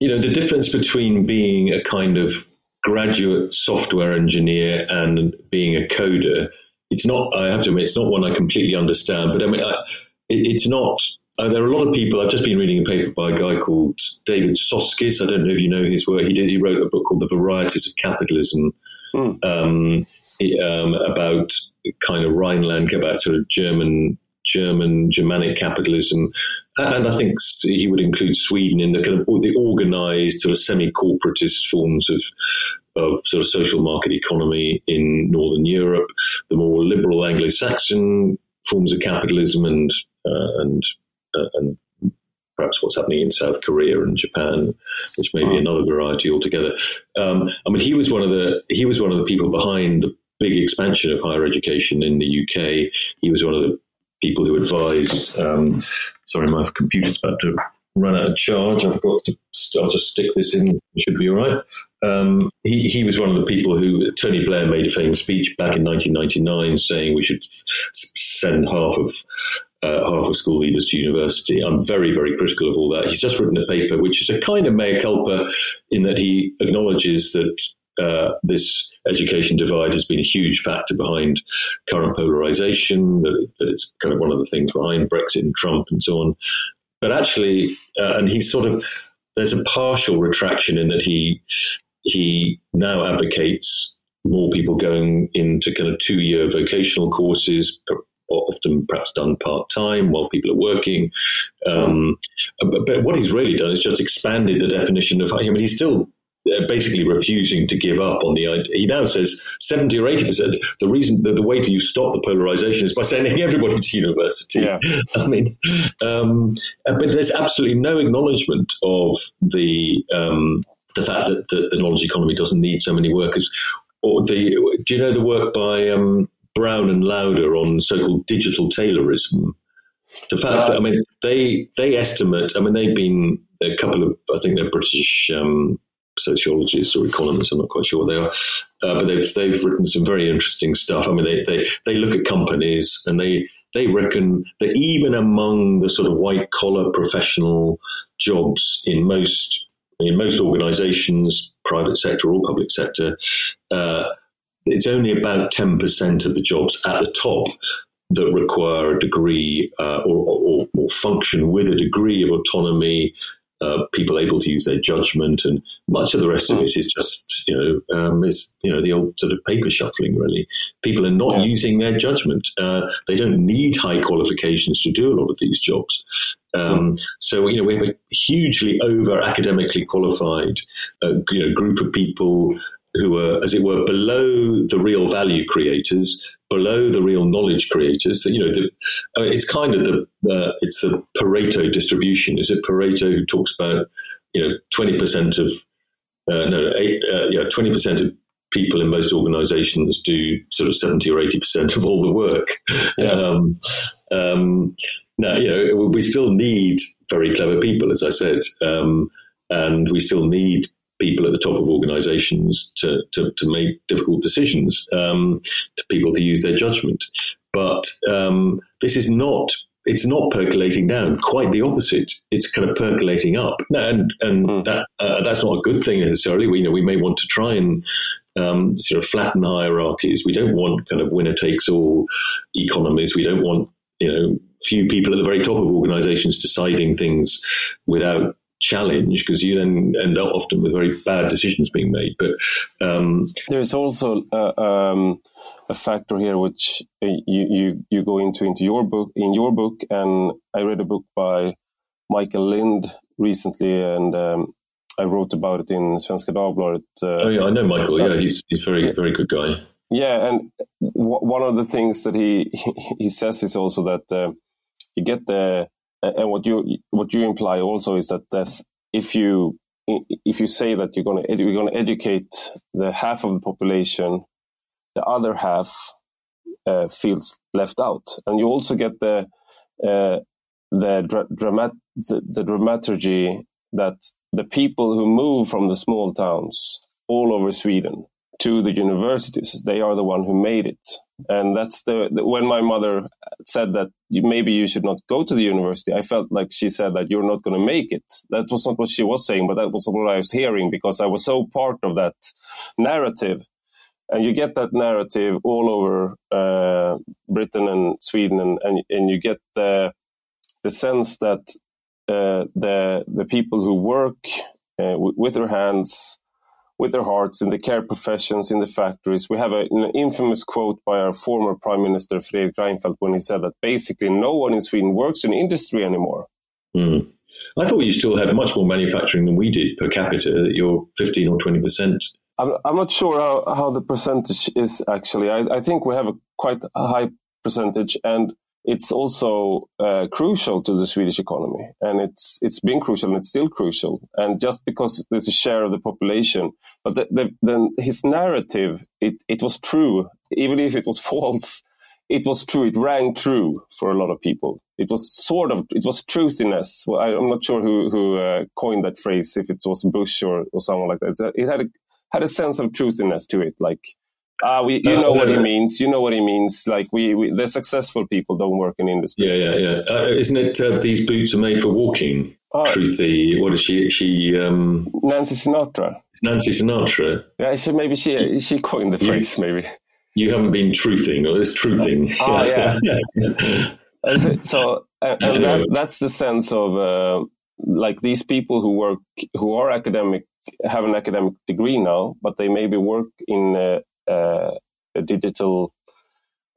you know the difference between being a kind of graduate software engineer and being a coder. It's not. I have to admit, it's not one I completely understand. But I mean, I, it, it's not. Uh, there are a lot of people. I've just been reading a paper by a guy called David Soskice. I don't know if you know his work. He did. He wrote a book called The Varieties of Capitalism, mm. um, he, um, about kind of Rhineland, about sort of German German Germanic capitalism, and I think he would include Sweden in the kind of the organised sort of semi-corporatist forms of of sort of social market economy in Northern Europe, the more liberal Anglo-Saxon forms of capitalism, and uh, and uh, and perhaps what's happening in South Korea and Japan, which may be another variety altogether. Um, I mean, he was one of the he was one of the people behind the big expansion of higher education in the UK. He was one of the people who advised. Um, sorry, my computer's about to run out of charge. I've got to. I'll just stick this in. It should be all right. Um, he, he was one of the people who Tony Blair made a famous speech back in 1999 saying we should send half of uh, half of school leavers to university. I'm very, very critical of all that. He's just written a paper which is a kind of mea culpa in that he acknowledges that uh, this education divide has been a huge factor behind current polarization, that, that, it's kind of one of the things behind Brexit and Trump and so on. But actually, uh, and he's sort of, there's a partial retraction in that he, he now advocates more people going into kind of two year vocational courses, often perhaps done part time while people are working. Um, but, but, what he's really done is just expanded the definition of. I mean, he's still basically refusing to give up on the idea. He now says 70 or 80%. The reason, the, the way to you stop the polarization is by sending everybody to university. Yeah. I mean, um, but there's absolutely no acknowledgement of the, um, the fact that the, the, knowledge economy doesn't need so many workers. Or the, do you know the work by um, Brown and Lauder on so-called digital Taylorism? The fact that, I mean, they, they estimate, I mean, they've been a couple of, I think they're British um, sociologists or economists. I'm not quite sure what they are, uh, but they've they've written some very interesting stuff. I mean, they they they look at companies and they they reckon that even among the sort of white collar professional jobs in most in most organisations, private sector or public sector, uh, it's only about 10% of the jobs at the top that require a degree uh, or, or, or, function with a degree of autonomy, uh, people able to use their judgment, and much of the rest of it is just you know um, is you know the old sort of paper shuffling. Really, people are not yeah. using their judgment. Uh, they don't need high qualifications to do a lot of these jobs. Um, so you know we have a hugely over academically qualified uh, you know group of people who are, as it were, below the real value creators, below the real knowledge creators. That you know, the, I mean, it's kind of the it's the Pareto distribution. Is it Pareto who talks about you know twenty percent of uh, no eight, uh, yeah twenty percent of people in most organisations do sort of seventy or eighty percent of all the work. Yeah. Um, um, now you know we still need very clever people, as I said, um, and we still need people at the top of organizations to, to, to make difficult decisions, um, to people to use their judgment. But um, this is not it's not percolating down. Quite the opposite. It's kind of percolating up, and and mm. that uh, that's not a good thing necessarily. We you know we may want to try and um, sort of flatten hierarchies. We don't want kind of winner takes all economies. We don't want you know few people at the very top of organizations deciding things without challenge because you then end up often with very bad decisions being made. But um, there's also uh, um, a factor here which uh, you, you you go into into your book in your book, and I read a book by Michael Lind recently, and um, I wrote about it in Svenska Dagbladet. Uh, oh yeah, I know Michael. Yeah, he's he's very very good guy. Yeah, and w- one of the things that he he says is also that uh, you get the and what you what you imply also is that if you if you say that you're going to you're going to educate the half of the population, the other half uh, feels left out, and you also get the uh, the, dra- dramat- the, the dramaturgy that the people who move from the small towns all over Sweden to the universities, they are the one who made it. And that's the, the when my mother said that maybe you should not go to the university, I felt like she said that you're not going to make it. That was not what she was saying, but that was what I was hearing because I was so part of that narrative. And you get that narrative all over uh, Britain and Sweden, and, and, and you get the the sense that uh, the the people who work uh, with their hands with their hearts in the care professions, in the factories. We have a, an infamous quote by our former Prime Minister Fredrik Reinfeldt when he said that basically no one in Sweden works in industry anymore. Mm. I thought you still had much more manufacturing than we did per capita. You're 15 or 20 percent. I'm, I'm not sure how, how the percentage is actually. I, I think we have a quite a high percentage, and it's also uh, crucial to the Swedish economy, and it's it's been crucial and it's still crucial. And just because there's a share of the population, but the, the, then his narrative, it it was true, even if it was false. It was true. It rang true for a lot of people. It was sort of it was truthiness. Well, I, am not sure who who uh, coined that phrase, if it was Bush or, or someone like that. It had a had a sense of truthiness to it, like uh, we, you know what he means. You know what he means. Like we, we the successful people don't work in industry. Yeah, yeah, yeah. Uh, isn't it? Uh, these boots are made for walking. Oh. Truthy. What is she? She. Um, Nancy Sinatra. Nancy Sinatra. Yeah, she maybe she she coined the phrase. You, maybe you haven't been truthing, or it's truthing. Oh yeah. so, and, and that, that's the sense of uh, like these people who work, who are academic, have an academic degree now, but they maybe work in uh, uh, a digital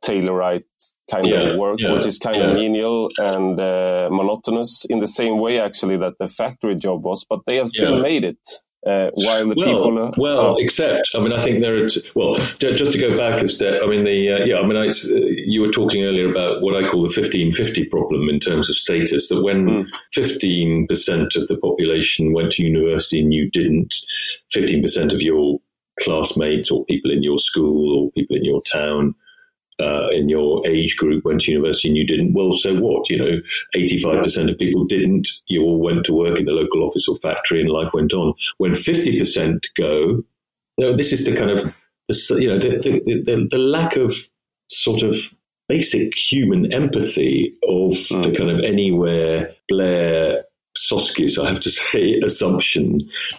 tailor kind yeah, of work, yeah, which is kind yeah. of menial and uh, monotonous in the same way, actually, that the factory job was. But they have still made it. Uh, while the well, people are, well, except I mean, I think there are t- well, just to go back a step. I mean, the uh, yeah, I mean, I, uh, you were talking earlier about what I call the fifteen fifty problem in terms of status. That when hmm. fifteen mm. percent of the population went to university and you didn't, fifteen percent of your classmates or people in your school or people in your town uh, in your age group went to university and you didn't, well, so what? You know, 85% of people didn't. You all went to work in the local office or factory and life went on. When 50% go, you know, this is the kind of, the, you know, the, the, the, the lack of sort of basic human empathy of the kind of anywhere Blair Soskice's, I have to say, assumption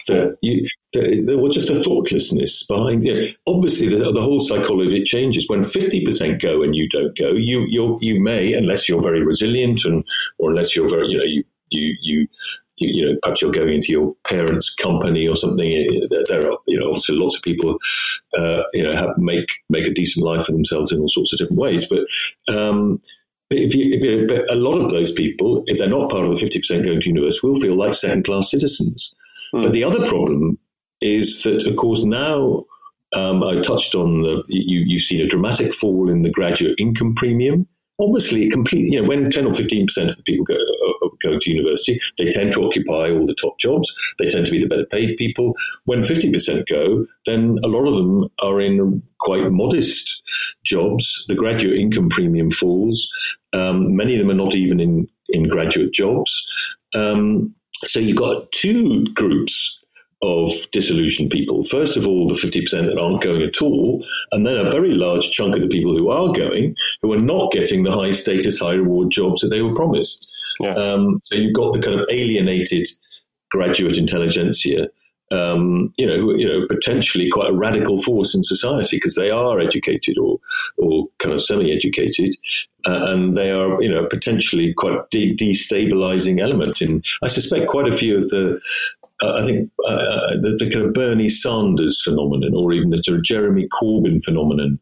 that you, there was just a thoughtlessness behind it. Obviously, the, the, whole psychology it changes. When 50% go and you don't go, you you you may, unless you're very resilient and or unless you're very, you know, you you you you, you, know, perhaps you're going into your parents' company or something. There are, you know, obviously lots of people, uh, you know, have, make make a decent life for themselves in all sorts of different ways. But um, if you, if but a lot of those people, if they're not part of the 50% going to university, will feel like second class citizens. Mm. But the other problem is that, of course, now um, I touched on the, you, you've seen a dramatic fall in the graduate income premium. Obviously, completely, you know, when 10 or 15% of the people go, go to university, they tend to occupy all the top jobs. They tend to be the better paid people. When 50% go, then a lot of them are in quite modest jobs. The graduate income premium falls. Um, many of them are not even in, in graduate jobs. Um, so you've got two groups of disillusioned people. First of all, the 50% that aren't going at all, and then a very large chunk of the people who are going who are not getting the high status, high reward jobs that they were promised. Yeah. Um, so you've got the kind of alienated graduate intelligentsia um, you know, you know, potentially quite a radical force in society because they are educated or or kind of semi-educated, uh, and they are, you know, potentially quite de- destabilizing element. In I suspect quite a few of the. Uh, I think uh, uh the, the, kind of Bernie Sanders phenomenon, or even the Jeremy Corbyn phenomenon,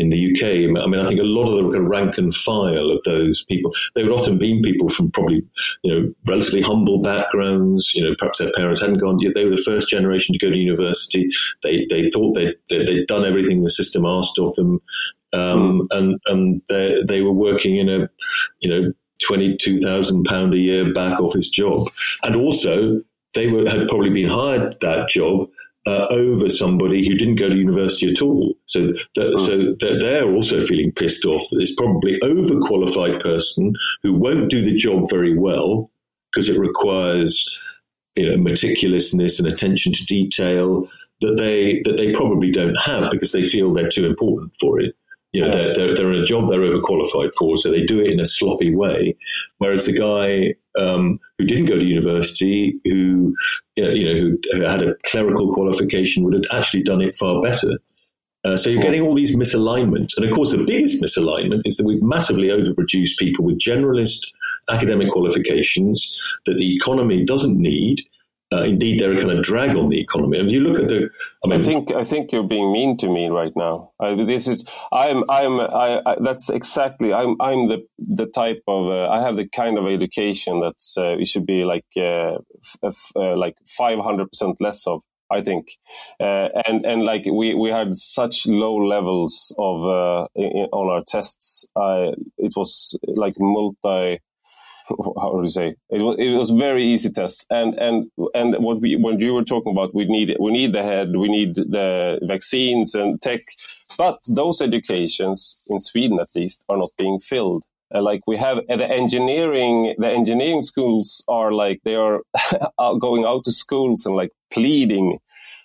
in the UK. I mean, I think a lot of the rank and file of those people, they would often be people from probably, you know, relatively humble backgrounds. You know, perhaps their parents hadn't gone. They were the first generation to go to university. They they thought they they'd done everything the system asked of them, um, mm. and and they they were working in a, you know, twenty two thousand pound a year back office job, and also they were had probably been hired that job uh, over somebody who didn't go to university at all. So, that, so they're also feeling pissed off that this probably overqualified person who won't do the job very well because it requires you know, meticulousness and attention to detail that they that they probably don't have because they feel they're too important for it. You know, they're, they're, they're in a job they're overqualified for, so they do it in a sloppy way. Whereas the guy um, who didn't go to university, who you know, who had a clerical qualification, would have actually done it far better. Uh, so you're getting all these misalignments, and of course, the biggest misalignment is that we've massively overproduced people with generalist academic qualifications that the economy doesn't need uh, indeed they're a kind of drag on the economy. And you look at the, I, mean, I think I think you're being mean to me right now. I, this is I'm I'm I, I, that's exactly I'm I'm the the type of uh, I have the kind of education that's uh, it should be like uh, f- uh, like five hundred percent less of. I think, uh, and and like we we had such low levels of uh, in, on our tests. it was like multi how do you say? It was, it was very easy tests. And and and what we when you were talking about we need we need the head we need the vaccines and tech. But those educations in Sweden at least are not being filled. Uh, like we have uh, the engineering the engineering schools are like they are going out to schools and like pleading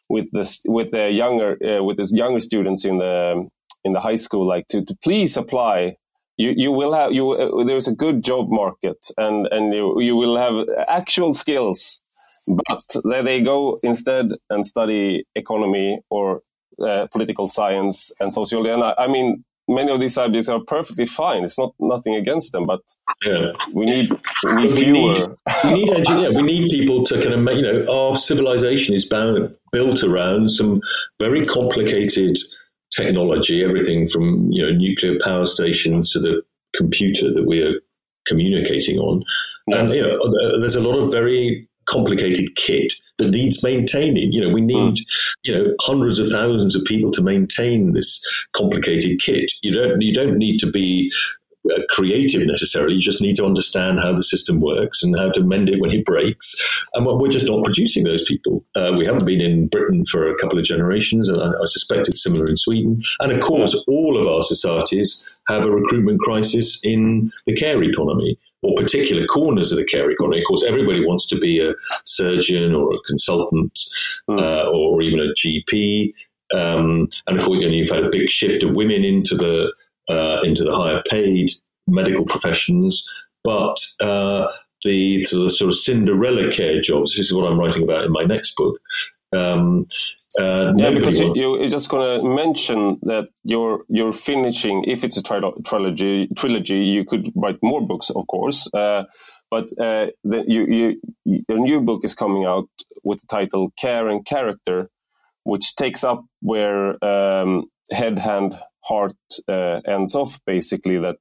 with this with the younger uh, with the younger students in the in the high school like to, to please apply you you will have you uh, there's a good job market and and you you will have actual skills but there they go instead and study economy or uh, political science and sociology. And I, I, mean many of these subjects are perfectly fine. It's not nothing against them but yeah. we need we need fewer we need, we need we need people to kind of make, you know our civilization is bound built around some very complicated technology, everything from you know nuclear power stations to the computer that we are communicating on. Yeah. And you know, there's a lot of very complicated kit that needs maintaining. You know, we need mm. you know hundreds of thousands of people to maintain this complicated kit. You don't you don't need to be uh, creative necessarily. You just need to understand how the system works and how to mend it when it breaks. And we're just not producing those people. Uh, we haven't been in Britain for a couple of generations, and I, I suspect it's similar in Sweden. And of course, all of our societies have a recruitment crisis in the care economy or particular corners of the care economy. Of course, everybody wants to be a surgeon or a consultant mm. uh, or even a GP. Um, and of course, you know, you've had a big shift of women into the uh, into the higher paid medical professions, but uh, the sort of, sort of Cinderella care jobs. This is what I'm writing about in my next book. Um, uh, yeah, because you, you're just going to mention that you're you're finishing. If it's a trilogy, trilogy, you could write more books, of course. Uh, but uh, the, you, you, your new book is coming out with the title "Care and Character," which takes up where um, Head, Hand, Heart uh, ends off. Basically, that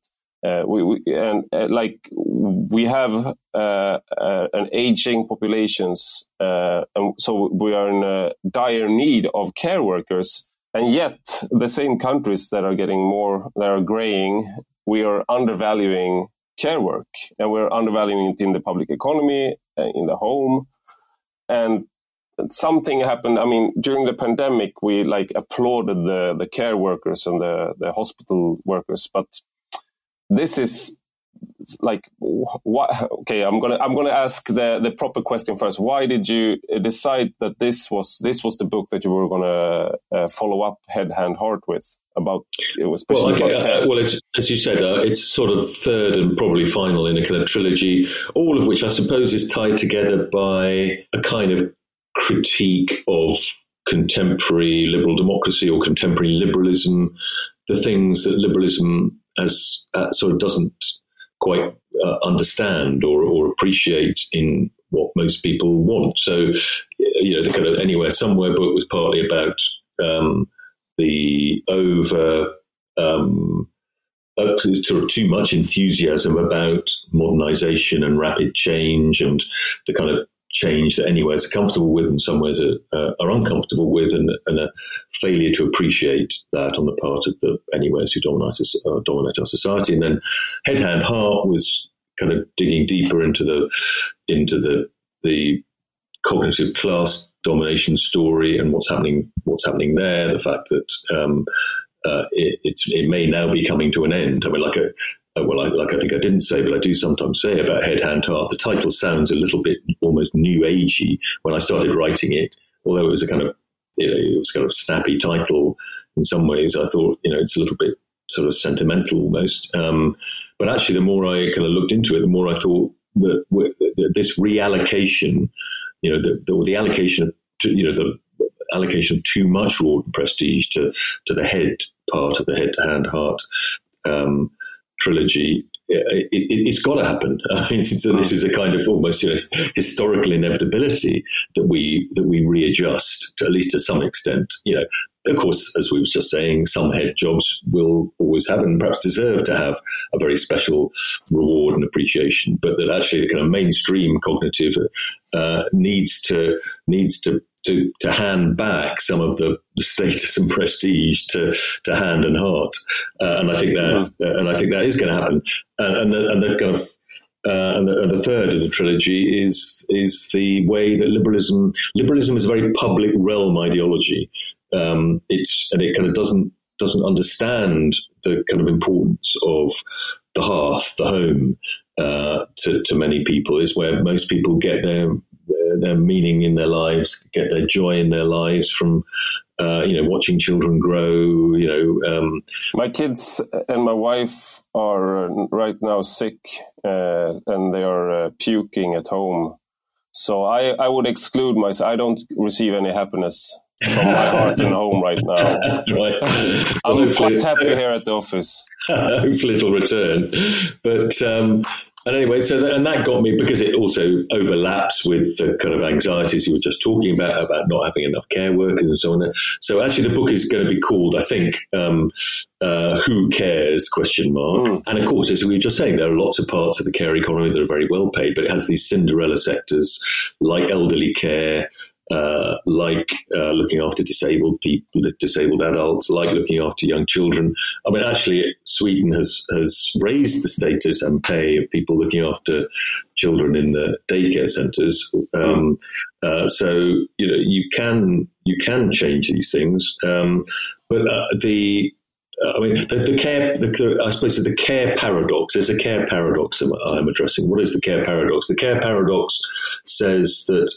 uh, we, we, and uh, like we have an aging populations, and so we are in dire need of care workers. And yet, the same countries that are getting more, that are graying, we are undervaluing care work, and we're undervaluing it in the public economy, in the home, and something happened. I mean, during the pandemic, we like applauded the the care workers and the the hospital workers, but this is like what okay i'm gonna i'm gonna ask the the proper question first why did you decide that this was this was the book that you were gonna uh, follow up head hand heart with about it was well, okay, uh, well as you said uh, it's sort of third and probably final in a kind of trilogy all of which i suppose is tied together by a kind of critique of contemporary liberal democracy or contemporary liberalism the things that liberalism as uh, sort of doesn't quite uh, understand or, or appreciate in what most people want. So, you know, the kind of anywhere somewhere book was partly about um, the over um, uh, sort of too much enthusiasm about modernization and rapid change and the kind of change that anywheres comfortable with and somewheres are, uh, are uncomfortable with, and, and, a failure to appreciate that on the part of the anywheres who dominate, uh, dominate our society. And then Head Hand Heart was kind of digging deeper into the into the the cognitive class domination story and what's happening what's happening there. The fact that um, uh, it, it, may now be coming to an end. I mean, like a, well, I, like I think I didn't say, but I do sometimes say about Head, Hand, Heart. The title sounds a little bit almost new agey when I started writing it, although it was a kind of, you know, it was kind of snappy title in some ways. I thought, you know, it's a little bit sort of sentimental almost. Um, but actually, the more I kind of looked into it, the more I thought that, that this reallocation, you know, the, the, the allocation of, you know, the allocation of too much reward and prestige to, to the head part of the head, hand, heart. Um, trilogy, it, has got to happen. I mean, so this is a kind of almost you know, historical inevitability that we that we readjust to at least to some extent. You know, of course, as we were just saying, some head jobs will always have and perhaps deserve to have a very special reward and appreciation, but that actually the kind of mainstream cognitive uh, needs to needs to to, to hand back some of the, the status and prestige to, to hand and heart. Uh, and I think that, uh, and I think that is going to happen. And, and, the, and the kind of, uh, and, the, and, the, third of the trilogy is is the way that liberalism liberalism is a very public realm ideology. Um, it's and it kind of doesn't doesn't understand the kind of importance of the hearth, the home, uh, to, to many people. Is where most people get their their, meaning in their lives, get their joy in their lives from uh, you know, watching children grow, you know. Um, my kids and my wife are right now sick uh, and they are uh, puking at home. So I, I would exclude myself. I don't receive any happiness from my heart and home right now. right. I'm quite happy here at the office. Hopefully it'll return. But um, and anyway, so that, and that got me because it also overlaps with the kind of anxieties you were just talking about about not having enough care workers and so on. So actually, the book is going to be called, I think, um, uh, "Who Cares?" question mark. Mm. And of course, as we were just saying, there are lots of parts of the care economy that are very well paid, but it has these Cinderella sectors like elderly care, uh, like uh, looking after disabled people, disabled adults, like looking after young children. I mean, actually, Sweden has has raised the status and pay of people looking after children in the daycare centres. Um, uh, so you know, you can you can change these things, um, but uh, the I mean, the, the care, the, I suppose the care paradox, there's a care paradox that I'm addressing. What is the care paradox? The care paradox says that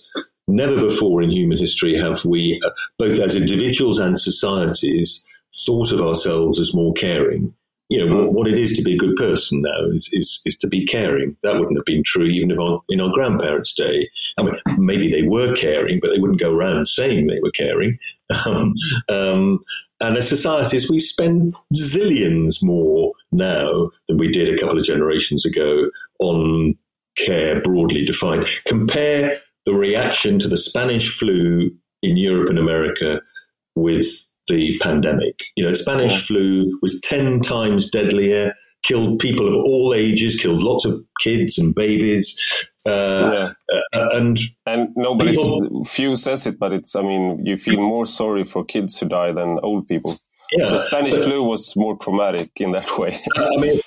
Never before in human history have we, uh, both as individuals and societies, thought of ourselves as more caring. you know, what, it is to be a good person now is, is, is to be caring. That wouldn't have been true even if our, in our grandparents' day. I mean, maybe they were caring, but they wouldn't go around saying they were caring. Um, um, and as societies, we spend zillions more now than we did a couple of generations ago on care broadly defined. Compare the reaction to the Spanish flu in Europe and America with the pandemic. You know, Spanish yeah. flu was 10 times deadlier, killed people of all ages, killed lots of kids and babies. Uh, yeah. uh, and and nobody, people, few says it, but it's, I mean, you feel more sorry for kids who die than old people. Yeah, so Spanish but, flu was more traumatic in that way. I mean,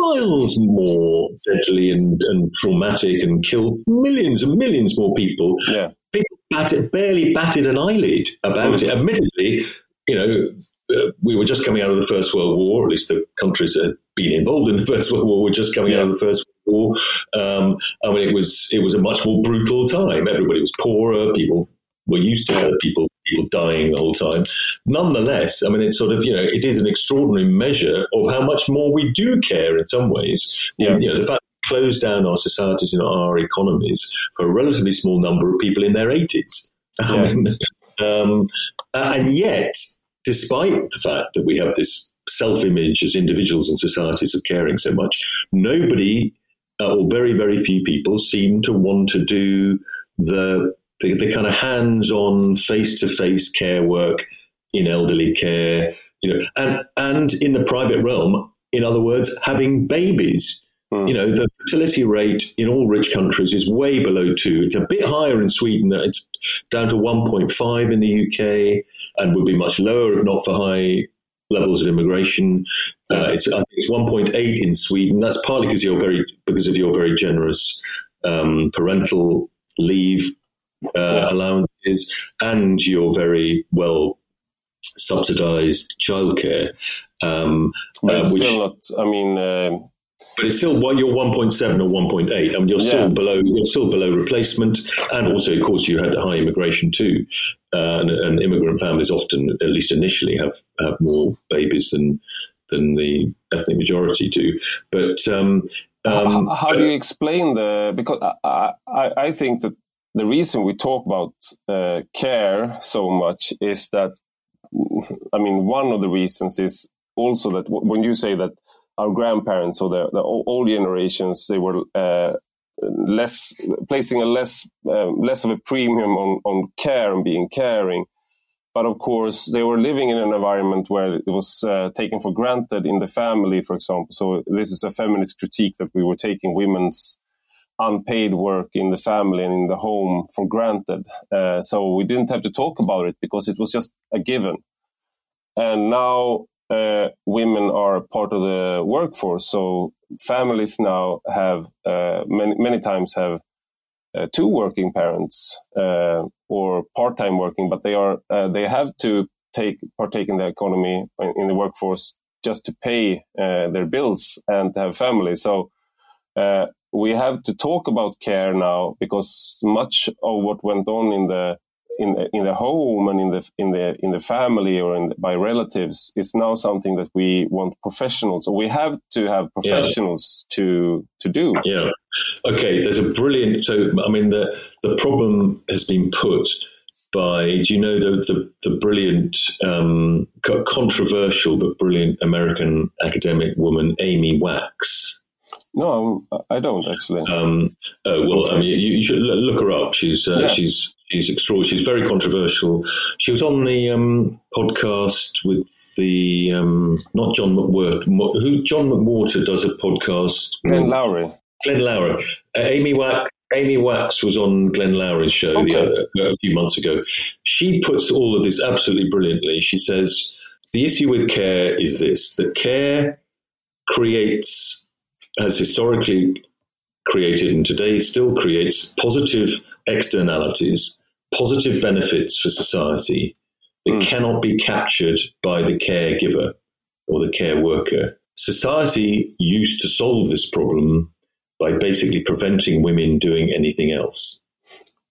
miles more deadly and, and traumatic and killed millions and millions more people. Yeah. People batted, barely batted an eyelid about mm. it. Admittedly, you know, uh, we were just coming out of the First World War, at least the countries that had been involved in the First World War were just coming yeah. out of the First World War. Um, I mean, it was it was a much more brutal time. Everybody was poorer. People were used to it. people people dying the whole time. Nonetheless, I mean, it's sort of you know, it is an extraordinary measure of how much more we do care in some ways. Yeah. You know, the fact we close down our societies and our economies for a relatively small number of people in their 80s. Yeah. I mean, um, and yet, despite the fact that we have this self image as individuals and societies of caring so much, nobody uh, or very, very few people seem to want to do the, the, the kind of hands on, face to face care work in elderly care, you know, and, and in the private realm, in other words, having babies. Mm. You know, the fertility rate in all rich countries is way below two. It's a bit higher in Sweden. It's down to 1.5 in the UK and would be much lower if not for high levels of immigration. Uh, it's, I think it's 1.8 in Sweden. That's partly because you're very because of your very generous um, parental leave uh, allowances and your very well subsidised childcare. Um, uh, which, still not. I mean. Uh, but it's still what you're 1.7 or 1.8. I mean, you're still yeah. below. You're still below replacement, and also, of course, you had high immigration too. Uh, and, and, immigrant families often, at least initially, have have more babies than than the ethnic majority do. But um, um, how, how, do you explain the? Because I, I, I think that the reason we talk about uh, care so much is that I mean one of the reasons is also that when you say that our grandparents or the, the old generations they were uh, less placing a less uh, less of a premium on on care and being caring. But of course they were living in an environment where it was uh, taken for granted in the family for example. So this is a feminist critique that we were taking women's unpaid work in the family and in the home for granted uh, so we didn't have to talk about it because it was just a given and now uh, women are part of the workforce. So families now have uh, many many times have uh, two working parents uh, or part time working, but they are uh, they have to take partake in the economy in the workforce just to pay uh, their bills and to have family. So we have to talk about care now because much of what went on in the in the, in the home and in the in the in the family or in, by relatives is now something that we want professionals. So we have to have professionals yeah. to to do. Yeah. Okay. There's a brilliant. So I mean, the the problem has been put by do you know the the, the brilliant um, controversial but brilliant American academic woman Amy Wax. No, I don't actually. Um, uh, well, I mean, you, you, should look her up. She's uh, yeah. she's She's extraordinary. She's very controversial. She was on the um, podcast with the um, not John McWhorter. Who John McWhorter does a podcast. Glenn Loury. Glenn Loury. Uh, Amy Wax. Amy Wax was on Glenn Loury's show okay. other, a few months ago. She puts all of this absolutely brilliantly. She says the issue with care is this: that care creates, has historically created, and today still creates positive externalities positive benefits for society that mm. cannot be captured by the caregiver or the care worker. Society used to solve this problem by basically preventing women doing anything else.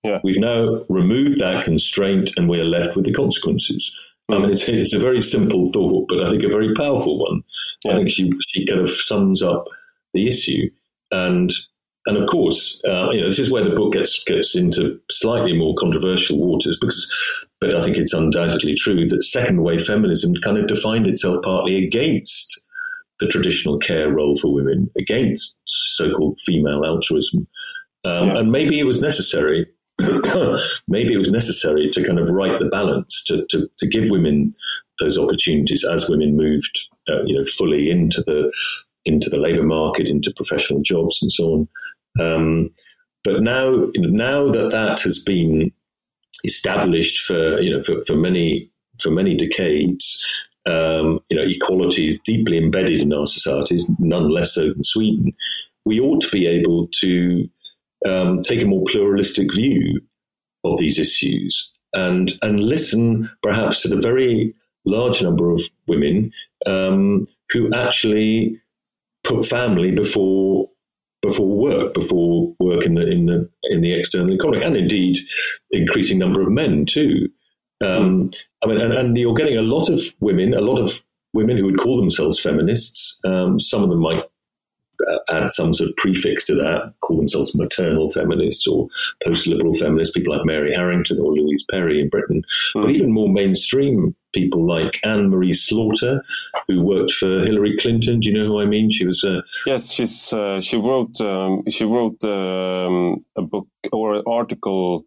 Yeah. We've now removed that constraint and we are left with the consequences. Mm. I mean, it's, it's, a very simple thought, but I think a very powerful one. Yeah. I think she she kind of sums up the issue, and and of course, uh, you know, this is where the book gets gets into slightly more controversial waters because, but I think it's undoubtedly true that second wave feminism kind of defined itself partly against the traditional care role for women, against so-called female altruism, um, yeah. and maybe it was necessary. maybe it was necessary to kind of right the balance to, to, to give women those opportunities as women moved, uh, you know, fully into the into the labour market, into professional jobs, and so on. Um, but now, now that that has been established for you know for, for many for many decades, um, you know, equality is deeply embedded in our societies, none less so than Sweden. We ought to be able to um, take a more pluralistic view of these issues and and listen perhaps to the very large number of women um, who actually put family before before work, before work in the in the in the external economy, and indeed increasing number of men too. Um, I mean, and, and, you're getting a lot of women, a lot of women who would call themselves feminists. Um, some of them might uh, add some sort of prefix to that, call themselves maternal feminists or post-liberal feminists, people like Mary Harrington or Louise Perry in Britain, but even more mainstream people like Anne Marie Slaughter, who worked for Hillary Clinton. Do you know who I mean? She was uh, yes, she's uh, she wrote um, she wrote um, a book or an article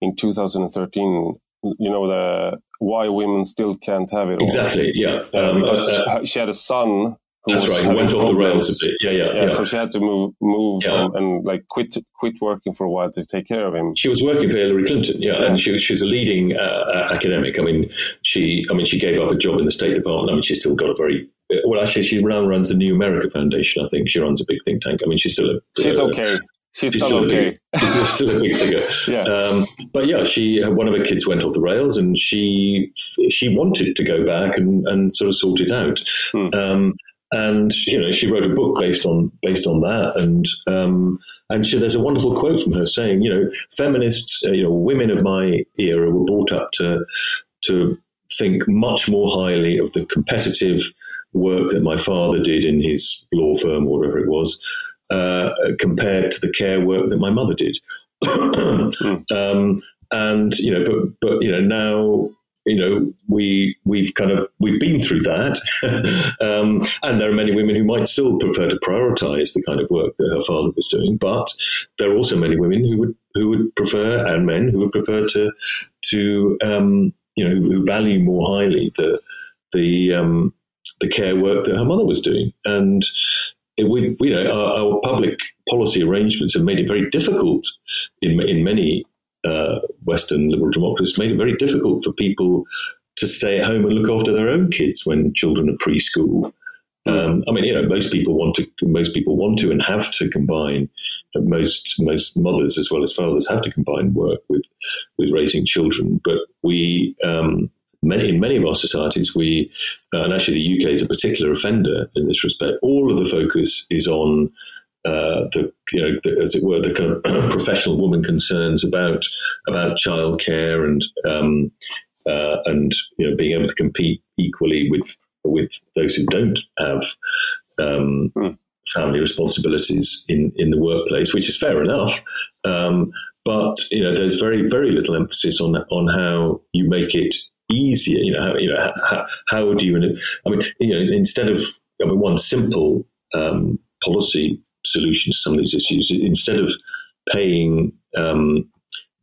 in 2013. You know the why women still can't have it. Exactly. Yeah. Um, because uh, she had a son that's right. He went off the rails a bit. Yeah, yeah, yeah, yeah. So she had to move, move, yeah. and, and, like quit, quit working for a while to take care of him. She was working for Hillary Clinton. Yeah, yeah. and she was, she was a leading uh, academic. I mean, she, I mean, she gave up a job in the State Department. I mean, she's still got a very well. Actually, she now runs the New America Foundation. I think she runs a big think tank. I mean, she's still a. She's uh, okay. She's, she's still okay. A big, she's still a big figure. yeah. Um, but yeah, she one of her kids went off the rails, and she she wanted to go back and, and sort of sort it out. Hmm. Um, and you know she wrote a book based on based on that. And um, and she, there's a wonderful quote from her saying you know feminists uh, you know women of my era were brought up to to think much more highly of the competitive work that my father did in his law firm or whatever it was uh, compared to the care work that my mother did. Um, and you know but but you know now you know, we we've kind of we've been through that, um, and there are many women who might still prefer to prioritise the kind of work that her father was doing, but there are also many women who would who would prefer, and men who would prefer to to um, you know who value more highly the the um, the care work that her mother was doing, and we you know our, our public policy arrangements have made it very difficult in in many uh, Western liberal democracies made it very difficult for people to stay at home and look after their own kids when children are preschool. Um, I mean, you know, most people want to, most people want to and have to combine. Most most mothers as well as fathers have to combine work with with raising children. But we, um, many in many of our societies, we, uh, and actually the UK is a particular offender in this respect. All of the focus is on uh, the you know the, as it were the kind of professional woman concerns about about childcare and um, uh, and you know being able to compete equally with with those who don't have um, mm. family responsibilities in in the workplace, which is fair enough. Um, but you know, there's very very little emphasis on on how you make it easier. You know, how, you know how, how do you? I mean, you know, instead of I mean, one simple um, policy solution to some of these issues. Instead of paying um,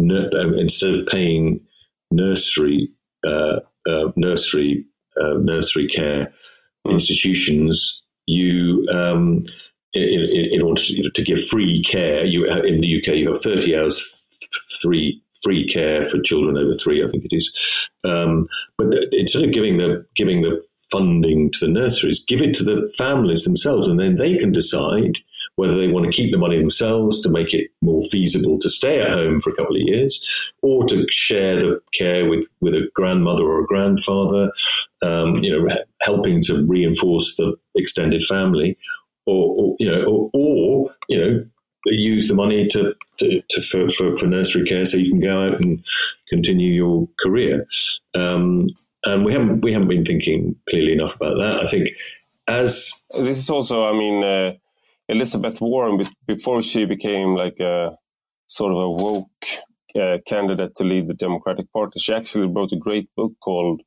uh, instead of paying nursery uh, uh, nursery uh, nursery care mm. institutions, you um, in, in, order to, to, give free care, you in the UK you have thirty hours free free care for children over three, I think it is. Um, but instead of giving the giving the funding to the nurseries, give it to the families themselves, and then they can decide whether they want to keep the money themselves to make it more feasible to stay at home for a couple of years, or to share the care with, with a grandmother or a grandfather, um, you know, helping to reinforce the extended family, or, or you know, or, or, you know, use the money to, to, to for, for, for, nursery care so you can go out and continue your career. Um, and we haven't we haven't been thinking clearly enough about that. I think as this is also, I mean, uh, Elizabeth Warren before she became like a sort of a woke uh, candidate to lead the Democratic Party. She actually wrote a great book called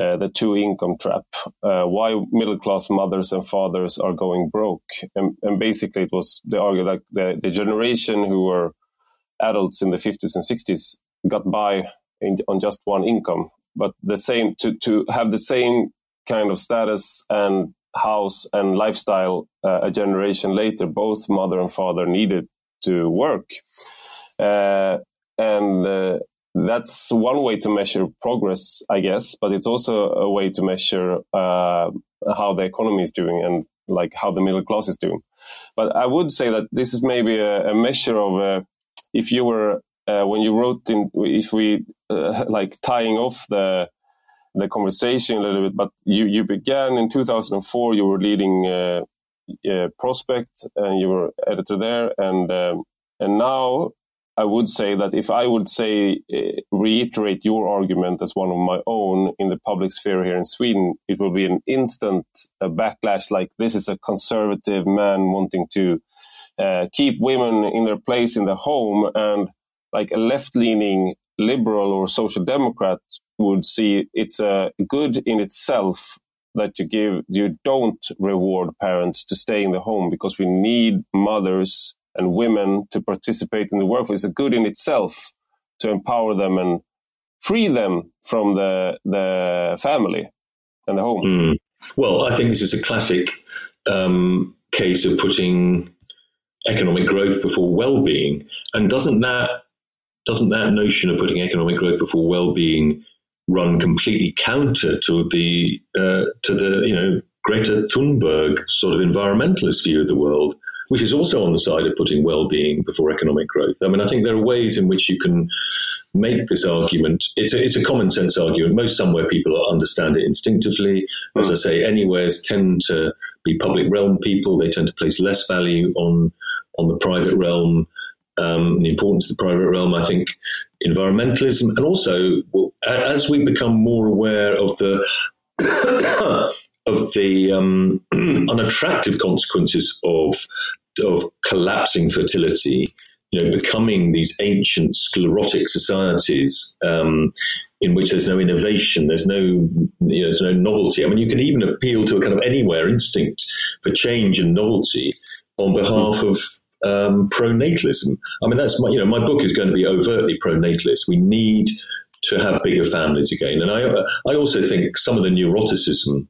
uh, "The Two Income Trap: uh, Why Middle Class Mothers and Fathers Are Going Broke." And, and basically, it was they argued like the, the generation who were adults in the 50s and 60s got by in, on just one income, but the same to to have the same kind of status and house and lifestyle uh, a generation later, both mother and father needed to work. Uh, and uh, that's one way to measure progress, I guess, but it's also a way to measure uh, how the economy is doing and like how the middle class is doing. But I would say that this is maybe a, a measure of uh, if you were uh, when you wrote in if we like tying off the the conversation a little bit, but you, you began in 2004, you were leading uh, uh, Prospect and you were editor there. And, um, and now I would say that if I would say, uh, reiterate your argument as one of my own in the public sphere here in Sweden, it will be an instant backlash like this is a conservative man wanting to uh, keep women in their place in the home and like a left leaning liberal or social democrat would see it's a good in itself that you give you don't reward parents to stay in the home because we need mothers and women to participate in the workforce. It's a good in itself to empower them and free them from the the family and the home. Mm. Well, I think this is a classic um, case of putting economic growth before well-being, and doesn't that doesn't that notion of putting economic growth before well-being run completely counter to the uh, to the you know Greta Thunberg sort of environmentalist view of the world, which is also on the side of putting well-being before economic growth. I mean, I think there are ways in which you can make this argument. It's a, it's a common sense argument. Most somewhere people understand it instinctively. As I say, anywheres tend to be public realm people. They tend to place less value on on the private realm um, the importance of the private realm. I think environmentalism, and also as we become more aware of the of the um, unattractive consequences of of collapsing fertility, you know, becoming these ancient sclerotic societies um, in which there's no innovation, there's no, you know, there's no novelty. I mean, you can even appeal to a kind of anywhere instinct for change and novelty on behalf of um, pronatalism. I mean, that's my, you know, my book is going to be overtly pronatalist. We need to have bigger families again. And I, I also think some of the neuroticism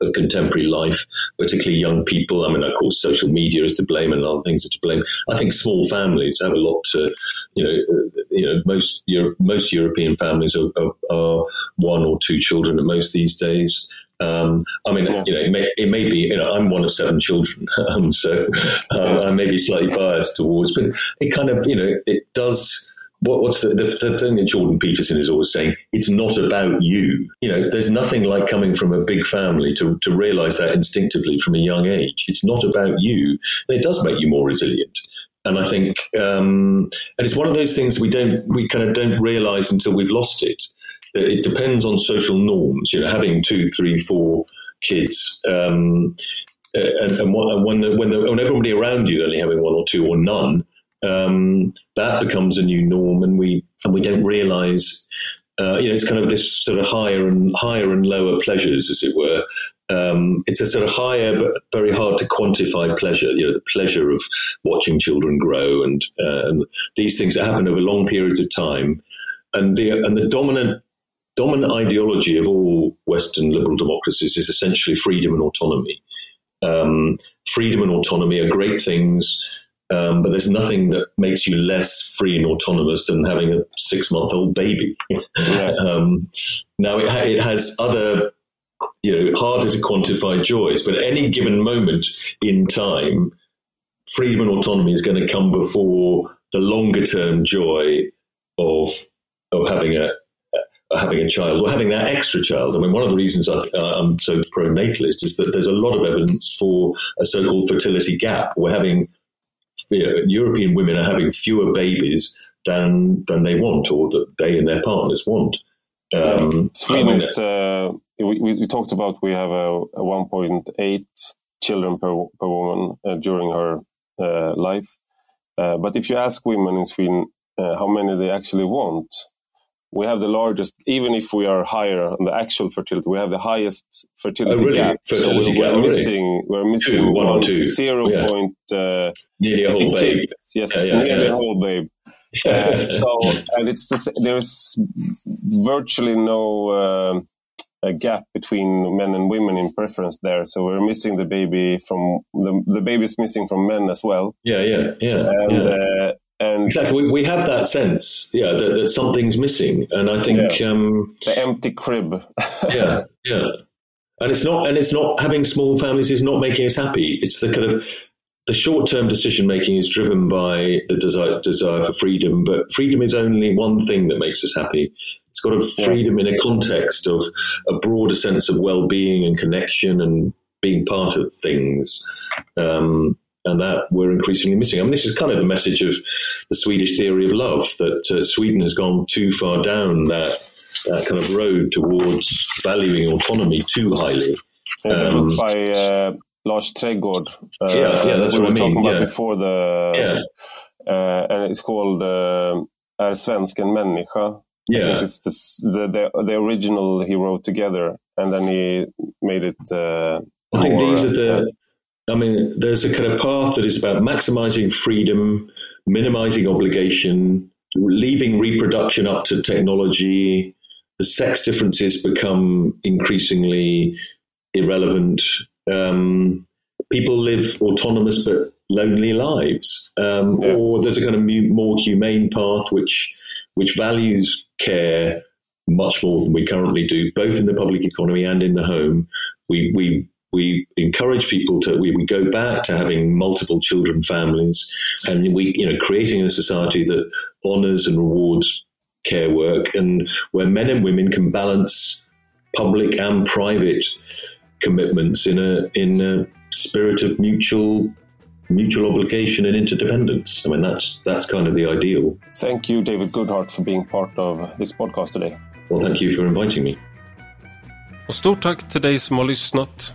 of contemporary life, particularly young people. I mean, of course, social media is to blame and other things are to blame. I think small families have a lot to, you know, uh, you know, most Euro- most European families are, are, are, one or two children at most these days. Um, I mean, yeah. you know, it may, it may, be, you know, I'm one of seven children, um, so um, I may be slightly biased towards, but it kind of, you know, it does. What, what's the, the, the, thing that Jordan Peterson is always saying? It's not about you. You know, there's nothing like coming from a big family to, to realize that instinctively from a young age. It's not about you. And it does make you more resilient. And I think, um, and it's one of those things we don't, we kind of don't realize until we've lost it it depends on social norms. You know, having two, three, four kids, um, uh, and, and, when the, when, the, when everybody around you is only having one or two or none, um, that becomes a new norm, and we and we don't realise. Uh, you know, it's kind of this sort of higher and higher and lower pleasures, as it were. Um, it's a sort of higher but very hard to quantify pleasure. You know, the pleasure of watching children grow and, uh, and these things that happen over long periods of time. And the and the dominant dominant ideology of all Western liberal democracies is essentially freedom and autonomy. Um, freedom and autonomy are great things, um, but there's nothing that makes you less free and autonomous than having a six month old baby. Yeah. um, now, it, ha- it has other, you know, harder to quantify joys, but at any given moment in time, freedom and autonomy is going to come before the longer term joy of of having a, having a child or having that extra child. I mean, one of the reasons I, am so pro-natalist is that there's a lot of evidence for a so-called fertility gap. We're having you know, European women are having fewer babies than than they want or that they and their partners want. Um, Sweden is uh, we we, we, talked about we have a, a 1.8 children per, per woman uh, during her uh, life. Uh, but if you ask women in Sweden uh, how many they actually want, we have the largest, even if we are higher on the actual fertility, we have the highest fertility oh, really? gap. Fertility so we're, gap, missing, we're missing two, one, or two. zero yeah. point, uh, nearly a whole babe. Yes, yeah, yeah, nearly a whole babe. uh, so, and it's the, there's virtually no uh, gap between men and women in preference there. So we're missing the baby from the the baby's missing from men as well. Yeah, yeah, yeah. And, yeah. And exactly, we, we have that sense, yeah, that, that something's missing, and I think yeah. um, the empty crib. yeah, yeah, and it's not, and it's not having small families is not making us happy. It's the kind of the short term decision making is driven by the desire, desire for freedom, but freedom is only one thing that makes us happy. It's got a freedom in a context of a broader sense of well being and connection and being part of things. Um, and that we're increasingly missing. I mean, this is kind of the message of the Swedish theory of love that uh, Sweden has gone too far down that that kind of road towards valuing autonomy too highly. There's a book by uh, Lars Trägårdh. Uh, yeah, yeah, that's we what were I mean. talking about yeah. before the, yeah. uh, and it's called uh, Är svensken människa? Yeah. I think it's the, the, the original he wrote together, and then he made it. Uh, I think these are the. I mean, there's a kind of path that is about maximizing freedom, minimizing obligation, leaving reproduction up to technology. The sex differences become increasingly irrelevant. Um, people live autonomous but lonely lives, um, Yeah. or there's a kind of more humane path which which values care much more than we currently do, both in the public economy and in the home. We we we encourage people to we, we go back to having multiple children families, and we you know creating a society that honours and rewards care work, and where men and women can balance public and private commitments in a in a spirit of mutual mutual obligation and interdependence. I mean, that's that's kind of the ideal. Thank you, David Goodhart, for being part of this podcast today. Well, thank you for inviting me. Och stort tack till dig som har lyssnat.